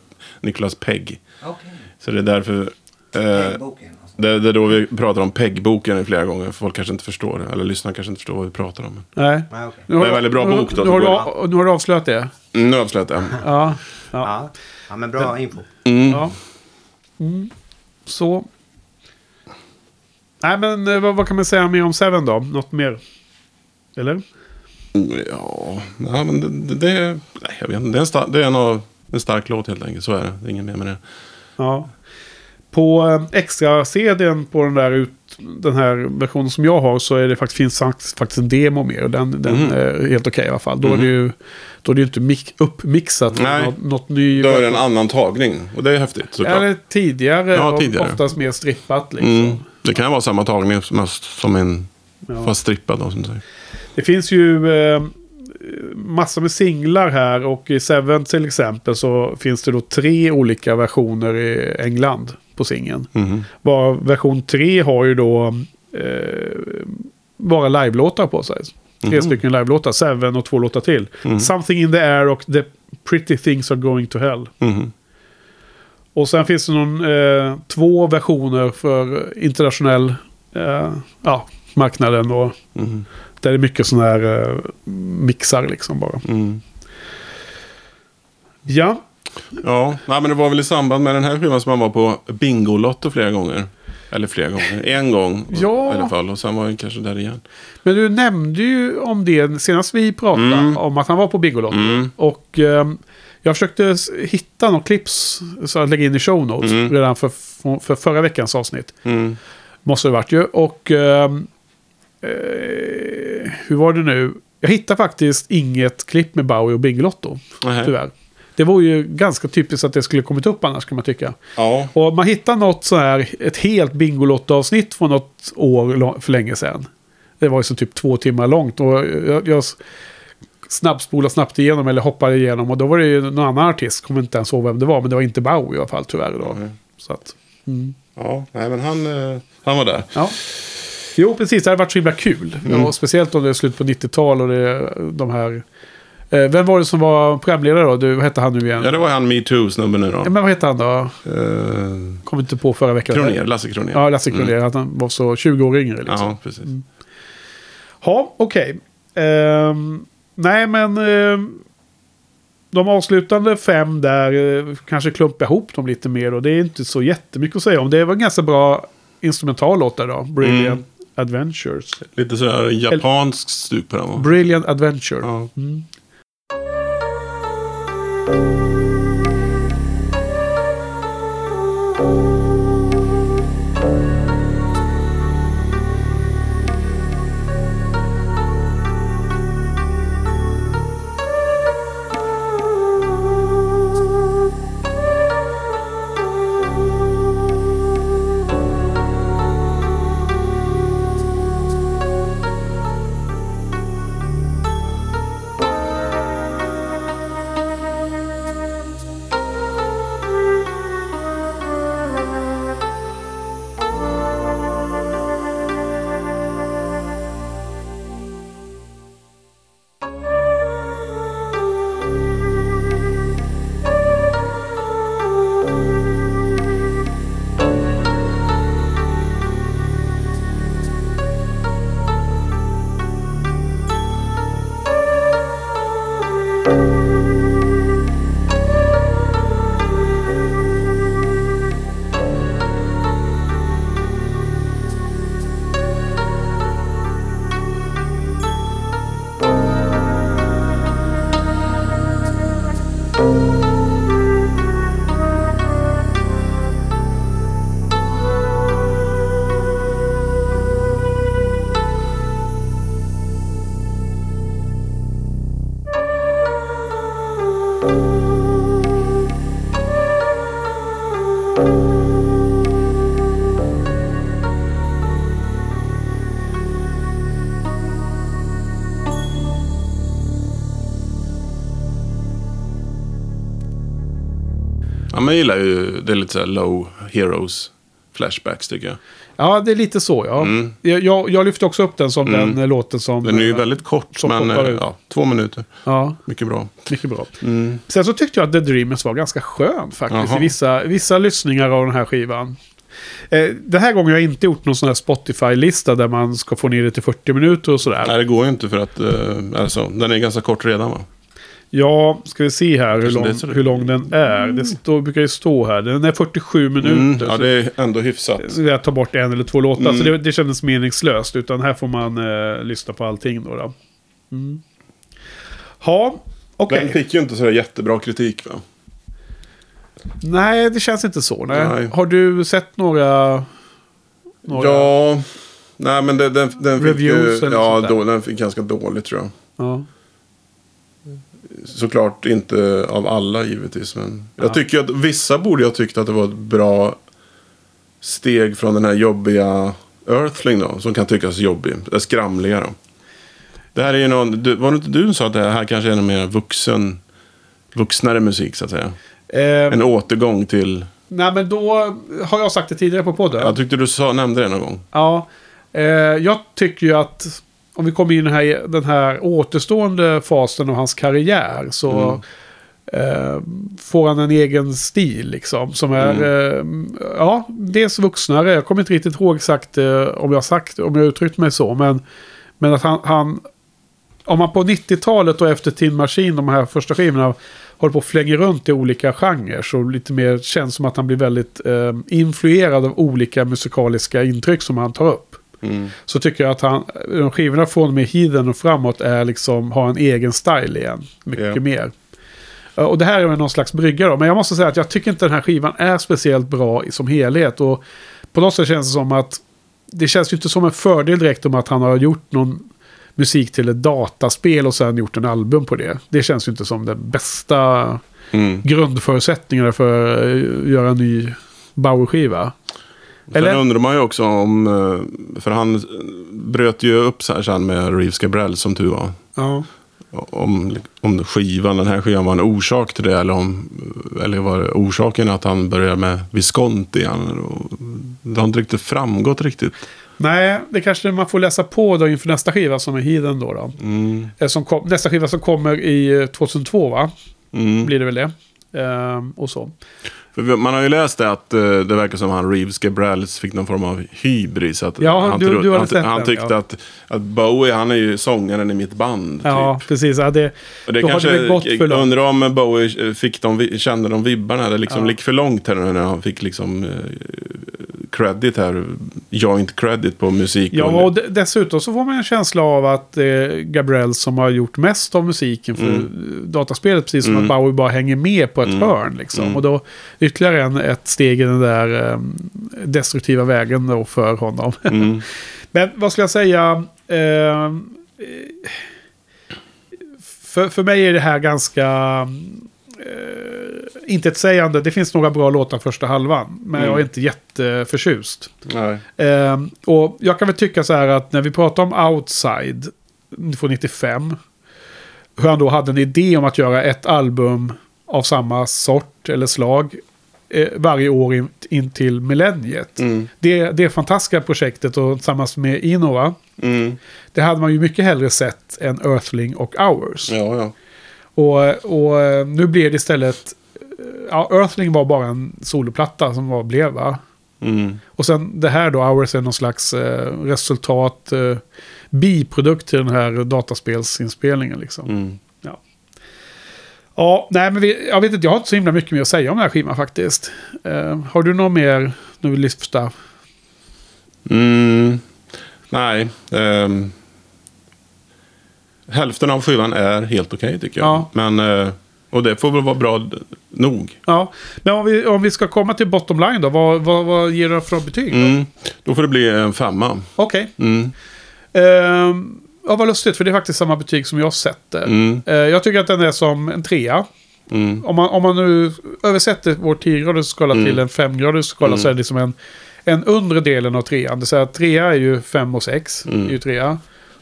Nicholas Pegg. Okej. Så det är därför... Eh. Alltså. det, det är då vi pratar om PEG-boken flera gånger. Folk kanske inte förstår det. Eller lyssnarna kanske inte förstår vad vi pratar om. Nej. Nu har Det är en väldigt bra nu- bok då, Nu har, du, nu har du avslöjat det. Mm, nu har jag avslöjat det. Ja. ja. Ja. ja, men bra info. Mm. ja. Mm. Så. Nej, men eh, vad, vad kan man säga mer om Seven då? Något mer? Eller? Ja, ja men det, det, det, nej, jag vet inte. Det är, en, det är en, av, en stark låt helt enkelt. Så är det. Det är inget mer med det. Ja. På eh, extra CDn på den där ut, den här versionen som jag har så är det faktiskt, finns fakt- faktiskt en demo med. Och den, den Mhm. är helt okej i alla fall. Då är det ju då är det inte mix, uppmixat. Nej. Något, något ny Då är det en annan tagning. Och det är häftigt såklart. Eller tidigare, Ja, och tidigare. oftast mer strippat liksom. Mm. Det kan vara samma tagning som, som en Ja. fast strippad. Då, som du säger. Det finns ju eh, massor med singlar här och i Seven till exempel så finns det då tre olika versioner i England på singeln. Mhm. Var version 3 har ju då eh, bara live-låtar på sig. Tre Mhm. stycken live-låtar, Seven och två låtar till. Mm. Something in the air och The Pretty Things Are Going to Hell. Mhm. Och sen finns det någon, eh, två versioner för internationell eh, ja, marknaden. Och Mhm. Där är mycket sådana här eh, mixar liksom bara. Mm. Ja, Ja, nej, men det var väl i samband med den här skivan som man var på Bingolotto flera gånger. Eller flera gånger. En gång Ja. i alla fall. Och sen var det kanske där igen. men du nämnde ju om det senast vi pratade. Mm. Om att han var på Bingolotto. Mm. Och ehm, jag försökte hitta något clips så att lägga in i show notes. Mm. Redan för, för förra veckans avsnitt. Mm. Måste det varit ju. Och ehm, eh, hur var det nu? Jag hittade faktiskt inget klipp med Bowie och Bingolotto. Tyvärr. Det var ju ganska typiskt att det skulle kommit upp annars kan man tycka. Ja. Och man hittar något så här, ett helt Bingolotto-avsnitt från något år för länge sedan. Det var ju så typ två timmar långt och jag, jag s- snabbspolade snabbt igenom eller hoppade igenom och då var det ju någon annan artist, kommer inte ens ihåg vem det var, men det var inte Bowie i alla fall tyvärr då. Nej. Så att, mm. Ja, nej men han, eh, han var där. ja. Jo, precis, det hade varit så himla kul. Mm. Och speciellt om det är slut på 90-tal och det är de här... Eh, vem var det som var programledare då? Du, vad hette han nu igen? Ja, det var han metoo-snubben nu Ja, då. men vad hette han då? Eh, Kom inte på förra veckan. Kronér, Lasse Kronér. Ja, Lasse Kronér. Att han var så 20 år yngre liksom. Ja, precis. Ja, okej. Ehm, nej, men ehm, de avslutande fem där eh, kanske klumpar ihop dem lite mer. Och det är inte så jättemycket att säga om. Det var en ganska bra instrumental låt där då. Brilliant Mm. Adventures. Lite sådär japansk stuk på den? Brilliant Adventure. Ja. Mm. Gillar ju det är lite så här low heroes flashbacks tycker jag. Ja, det är lite så ja. Jag, jag, jag lyfter också upp den som den eh, låten som... Den är ju eh, väldigt kort, som men eh, ja, två minuter. Ja, Mycket bra. mycket bra. Sen så tyckte jag att The Dreamers var ganska skön faktiskt Jaha. i vissa, vissa lyssningar av den här skivan. Eh, den här gången har jag inte gjort någon sån här Spotify-lista där man ska få ner det till 40 minuter och sådär. Nej, det går ju inte för att eh, alltså, den är ganska kort redan va? Ja, ska vi se här hur lång, hur lång den är. Det står, brukar ju stå här. Den är 47 minuter. Mm, ja, det är ändå hyfsat. så jag tar bort en eller två låtar. Mm. Så det, det kändes meningslöst. Utan här får man eh, lyssna på allting då. då. Mm. Ja, okej. Den fick ju inte sådär jättebra kritik va? Nej, det känns inte så. Nej. Nej. Har du sett några... några... Ja, nej men den, den, den fick Reviews ju, ja, då, den fick ganska dåligt tror jag. Ja. Såklart inte av alla givetvis. Men Ja. jag tycker att vissa borde jag tyckt att det var ett bra steg från den här jobbiga Earthling då. Som kan tyckas jobbig. Det skramliga då. Det här är ju någon, du, var det inte du som sa att det här kanske är en mer vuxen, vuxnare musik så att säga? Eh, En återgång till, Nej, men då har jag sagt det tidigare på podden. jag tyckte du sa, nämnde det någon gång. Ja, eh, jag tycker ju att om vi kommer in i den här, den här återstående fasen av hans karriär så eh, får han en egen stil liksom. Som är, eh, ja, dels vuxnare. Jag kommer inte riktigt ihåg exakt eh, om jag har sagt, om jag uttryckt mig så. Men, men att han, han om man på 90-talet och efter Tin Machine, de här första skivorna, håller på och flänger runt i olika genrer. Så lite mer känns som att han blir väldigt eh, influerad av olika musikaliska intryck som han tar upp. Mm. Så tycker jag att han, de skivorna från och med Heathen och framåt är liksom, har en egen style igen. Mycket Ja. mer. Eh, Och det här är väl någon slags brygga då. Men jag måste säga att jag tycker inte den här skivan är speciellt bra som helhet. Och på något sätt känns det som att det känns ju inte som en fördel direkt om att han har gjort någon musik till ett dataspel och sen gjort en album på det. Det känns ju inte som den bästa Mm. grundförutsättningarna för att göra en ny Bauer-skiva. Sen Eller? undrar man ju också om, eh, för han bröt ju upp så här sen med Reeves Gabrell som tur var. Ja. Om, om skivan, den här skivan var en orsak till det eller om, eller var orsaken att han började med Visconti igen? Det har inte riktigt framgått riktigt. Nej, det kanske man får läsa på då inför nästa skiva som är Heathen då. då. Mm. Eh, Som kom, nästa skiva som kommer i eh, 2002 va? Mm. Blir det väl det? Ehm, och så. För man har ju läst det att eh, det verkar som han Reeves Gabrels fick någon form av hybris. Att Ja, han, du- du han, han den, tyckte ja. att, att Bowie, han är ju sångaren i mitt band. Ja, Typ. precis. Ja, det, Och det kanske, det gått för långt. undrar om Bowie eh, fick de, kände de vibbarna. Det liksom Ja. gick för långt här när han fick liksom eh, credit här. Joint credit på musik. Ja, och de- dessutom så får man en känsla av att är Gabriel som har gjort mest av musiken för dataspelet. Precis som att Bowie bara hänger med på ett hörn. Liksom. Och då ytterligare en, ett steg i den där eh, destruktiva vägen då för honom. Mm. Men vad ska jag säga? Eh, för, för mig är det här ganska... Eh, inte ett sägande. Det finns några bra låtar första halvan. Men jag är inte jätteförtjust. Eh, och jag kan väl tycka så här att när vi pratar om Outside från 95. Hur han då hade en idé om att göra ett album av samma sort eller slag. Eh, varje år in, in till millenniet. Mm. Det, det fantastiska projektet och tillsammans med Innova. Mm. Det hade man ju mycket hellre sett än Earthling och Hours. Ja, ja. Och, och eh, nu blev det istället... eh, Ja, Earthling var bara en soloplatta som var, blev va? Mm. Och sen det här då, Hours är någon slags eh, resultat, eh, biprodukt till den här dataspelsinspelningen liksom. Mm. Ja. ja, nej men vi, jag vet inte, jag har inte så himla mycket mer att säga om den här skivan faktiskt. Eh, har du något mer du vill lyfta? Mm. Nej. ehm. Hälften av skivan är helt okej tycker jag. Ja. Men, eh, och det får väl vara bra nog. Ja, men om vi, om vi ska komma till bottom line då, vad, vad, vad ger du för betyg? då? Mm. Då får det bli en femma. Okej. Mm. Ehm, ja, vad lustigt, för det är faktiskt samma betyg som jag sätter. Mm. Eh, jag tycker att den är som en trea. Mm. Om man, om man nu översätter vår 10-gradig skala Mm. till en 5-gradig skala så är det liksom en, en undre delen av trean. Det vill säga att trea är ju 5 och 6. Mm. är ju trea.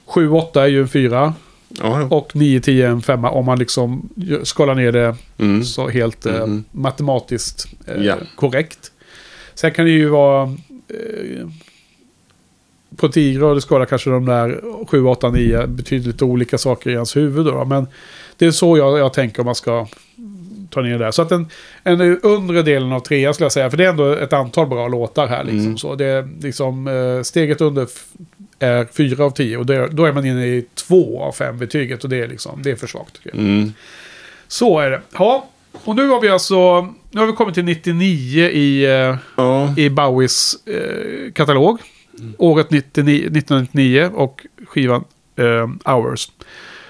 7 och 8 är ju en 4. Ja, ja. Och 9, 10 är en 5 om man liksom skalar ner det Mm. så helt eh, Mhm. matematiskt eh, Ja. korrekt. Sen kan det ju vara... Eh, på 10 grader skala kanske de där 7, 8, 9 betyder lite olika saker i hans huvud. Då, men det är så jag, jag tänker om man ska ta ner det där. Så att en, en undre delen av trea skulle jag säga. För det är ändå ett antal bra låtar här. Liksom. Mm. Så det är liksom, eh, steget under är 4 av 10. Och det, då är man inne i 2 av 5 betyget. Och det är, liksom, det är för svagt. Mm. Så är det. Ja, och nu har vi alltså... Nu har vi kommit till 99 i, eh, Ja. i Bowies eh, katalog. Året 99, 1999 och skivan eh, Hours.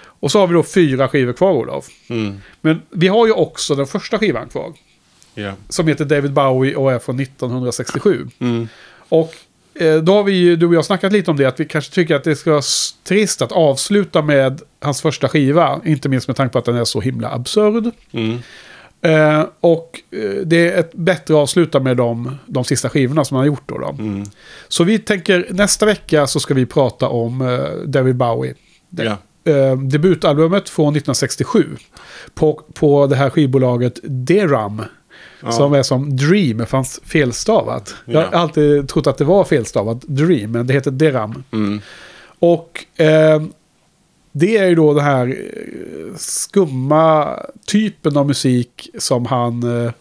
Och så har vi då fyra skivor kvar, Olof. Mm. Men vi har ju också den första skivan kvar. Ja. Som heter David Bowie och är från 1967. Mm. Och då har vi ju, du och jag snackat lite om det, att vi kanske tycker att det ska vara trist att avsluta med hans första skiva. Inte minst med tanke på att den är så himla absurd. Mm. Eh, och eh, det är ett bättre att avsluta med de, de sista skivorna som han har gjort då. då. Mm. Så vi tänker nästa vecka så ska vi prata om eh, David Bowie. Ja. Eh, debutalbumet från 1967. På, på det här skivbolaget Deram. Ja. Som är som Dream, fanns felstavat. Jag har Ja. alltid trott att det var felstavat Dream, men det heter Deram. Mm. Och eh, det är ju då den här eh, skumma typen av musik som han eh,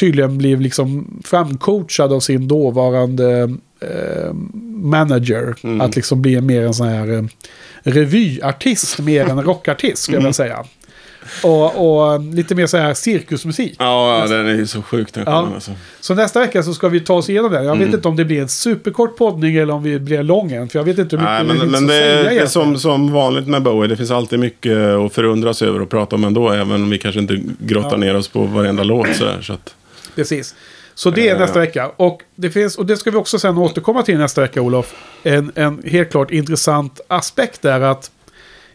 tydligen blev liksom framcoachad av sin dåvarande eh, manager. Mm. Att liksom bli mer en sån här eh, revyartist mer än rockartist skulle jag vilja säga. Och, och lite mer så här cirkusmusik. Ja, den är ju så sjuk den Ja. alltså. Så nästa vecka så ska vi ta oss igenom den. Jag vet inte om det blir en superkort poddning eller om vi blir lång en. För jag vet inte hur mycket Nej, men, finns men att det, säga det är som, som vanligt med Bowie. Det finns alltid mycket att förundras över och prata om ändå. Även om vi kanske inte grottar Ja. ner oss på varenda låt. Så, här, så att, Precis. Så det är Eh. nästa vecka. Och det, finns, och det ska vi också sen återkomma till nästa vecka, Olof. En, en helt klart intressant aspekt är att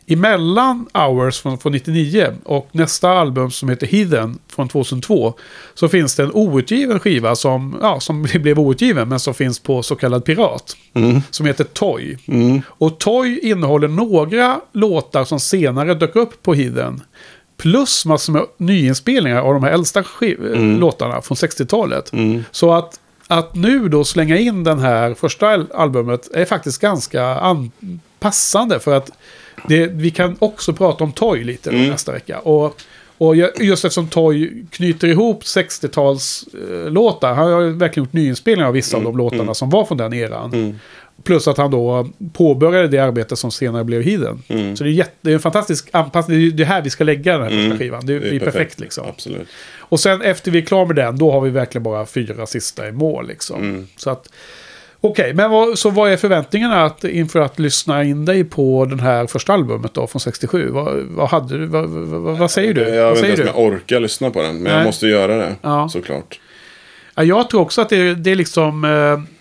emellan Hours från, från 99 och nästa album som heter Heathen från 2002 så finns det en outgiven skiva som, ja, som blev outgiven men som finns på så kallad pirat. Som heter Toy. Och Toy innehåller några låtar som senare dök upp på Heathen. Plus massor med nyinspelningar av de här äldsta skiv- låtarna från 60-talet. Så att, att nu då slänga in den här första al- albumet är faktiskt ganska an- passande. För att det, vi kan också prata om Toy lite då nästa vecka. Och, Och ju- just eftersom Toy knyter ihop 60-talslåtar. Han har verkligen gjort nyinspelningar av vissa av de låtarna som var från den eran. Plus att han då påbörjade det arbete som senare blev Hidden. Så det är, jätte, det är en fantastisk anpassning. Det är det här vi ska lägga den här första skivan. Det, blir perfekt. liksom. Absolut. Och sen efter vi är klara med den, då har vi verkligen bara fyra sista i mål. Liksom. Så att, Okej, men vad, så vad är förväntningarna att, inför att lyssna in dig på den här första albumet då från 67? Vad, vad, hade du, vad, vad, vad säger du? Jag vet inte om jag orkar lyssna på den. Men Nej. jag måste göra det. Ja. Såklart. Ja, jag tror också att det, det är liksom... Eh,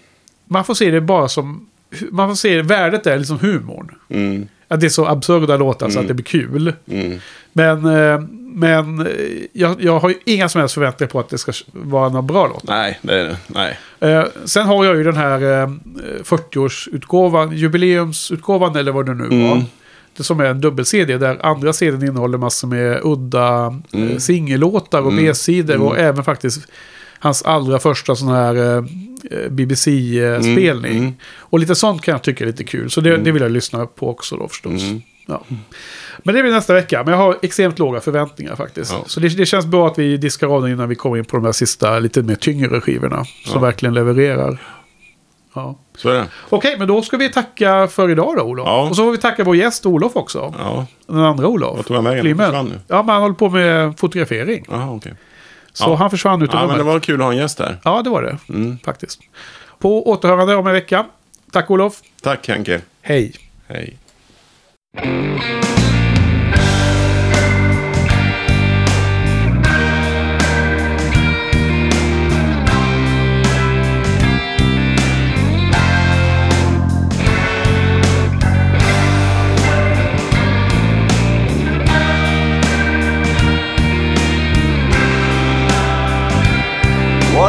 man får se det bara som... Man får se värdet är liksom humorn. Mm. Att det är så absurda låtar så att det blir kul. Mm. Men, eh, men eh, jag, jag har ju inga som helst förväntningar på att det ska vara några bra låtar. Nej, det är det. Nej. Eh, sen har jag ju den här eh, 40-årsutgåvan, jubileumsutgåvan eller vad det nu Mm. var. Det som är en dubbel-CD där andra CDn innehåller massor med udda Mm. eh, singellåtar och B-sidor och även faktiskt hans allra första sån här eh, BBC-spelning. Mm. Och lite sånt kan jag tycka är lite kul. Så det, det vill jag lyssna på också då förstås. Ja. Men det blir nästa vecka. Men jag har extremt låga förväntningar faktiskt. Ja. Så det, det känns bra att vi diskar av den innan vi kommer in på de här sista lite mer tyngre skivorna. Som verkligen levererar. Ja. Så är det. Okej, men då ska vi tacka för idag då Olof. Ja. Och så får vi tacka vår gäst Olof också. Ja, Den andra Olof. Vad tog han vägen? Klimmen. Försvann nu? Ja, men han håller på med fotografering. Jaha, okej. Så Ja. han försvann ut ur Ja, men rummet. det var kul att ha en gäst här. Ja, det var det. Mm. Faktiskt. På återhörande om en vecka. Tack Olof. Tack Henke. Hej. Hej.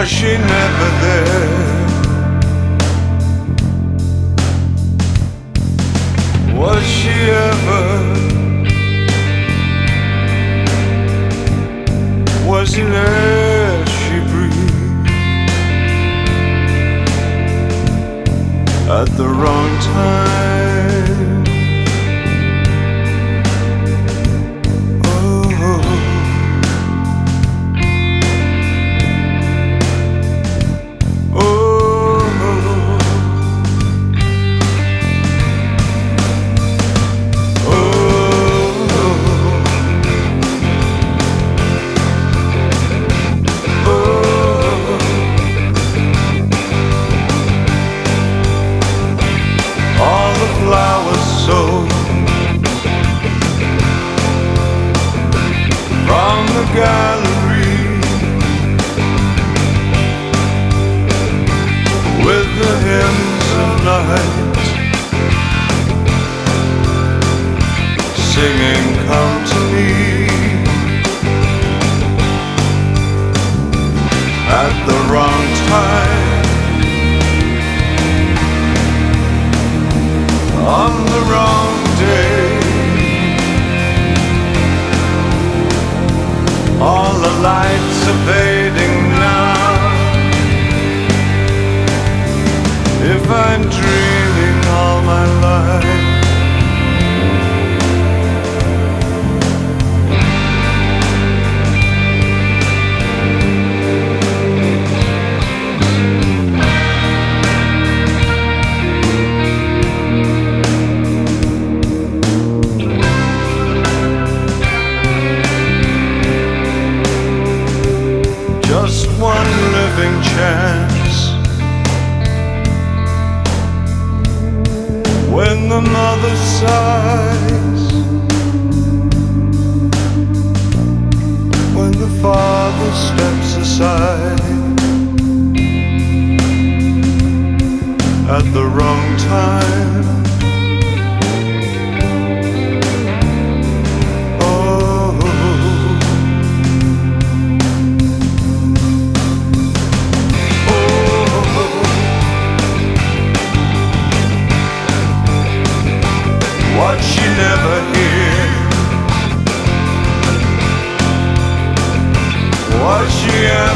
She never Was she ever? Was it air she breathed at the wrong time?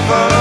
forever.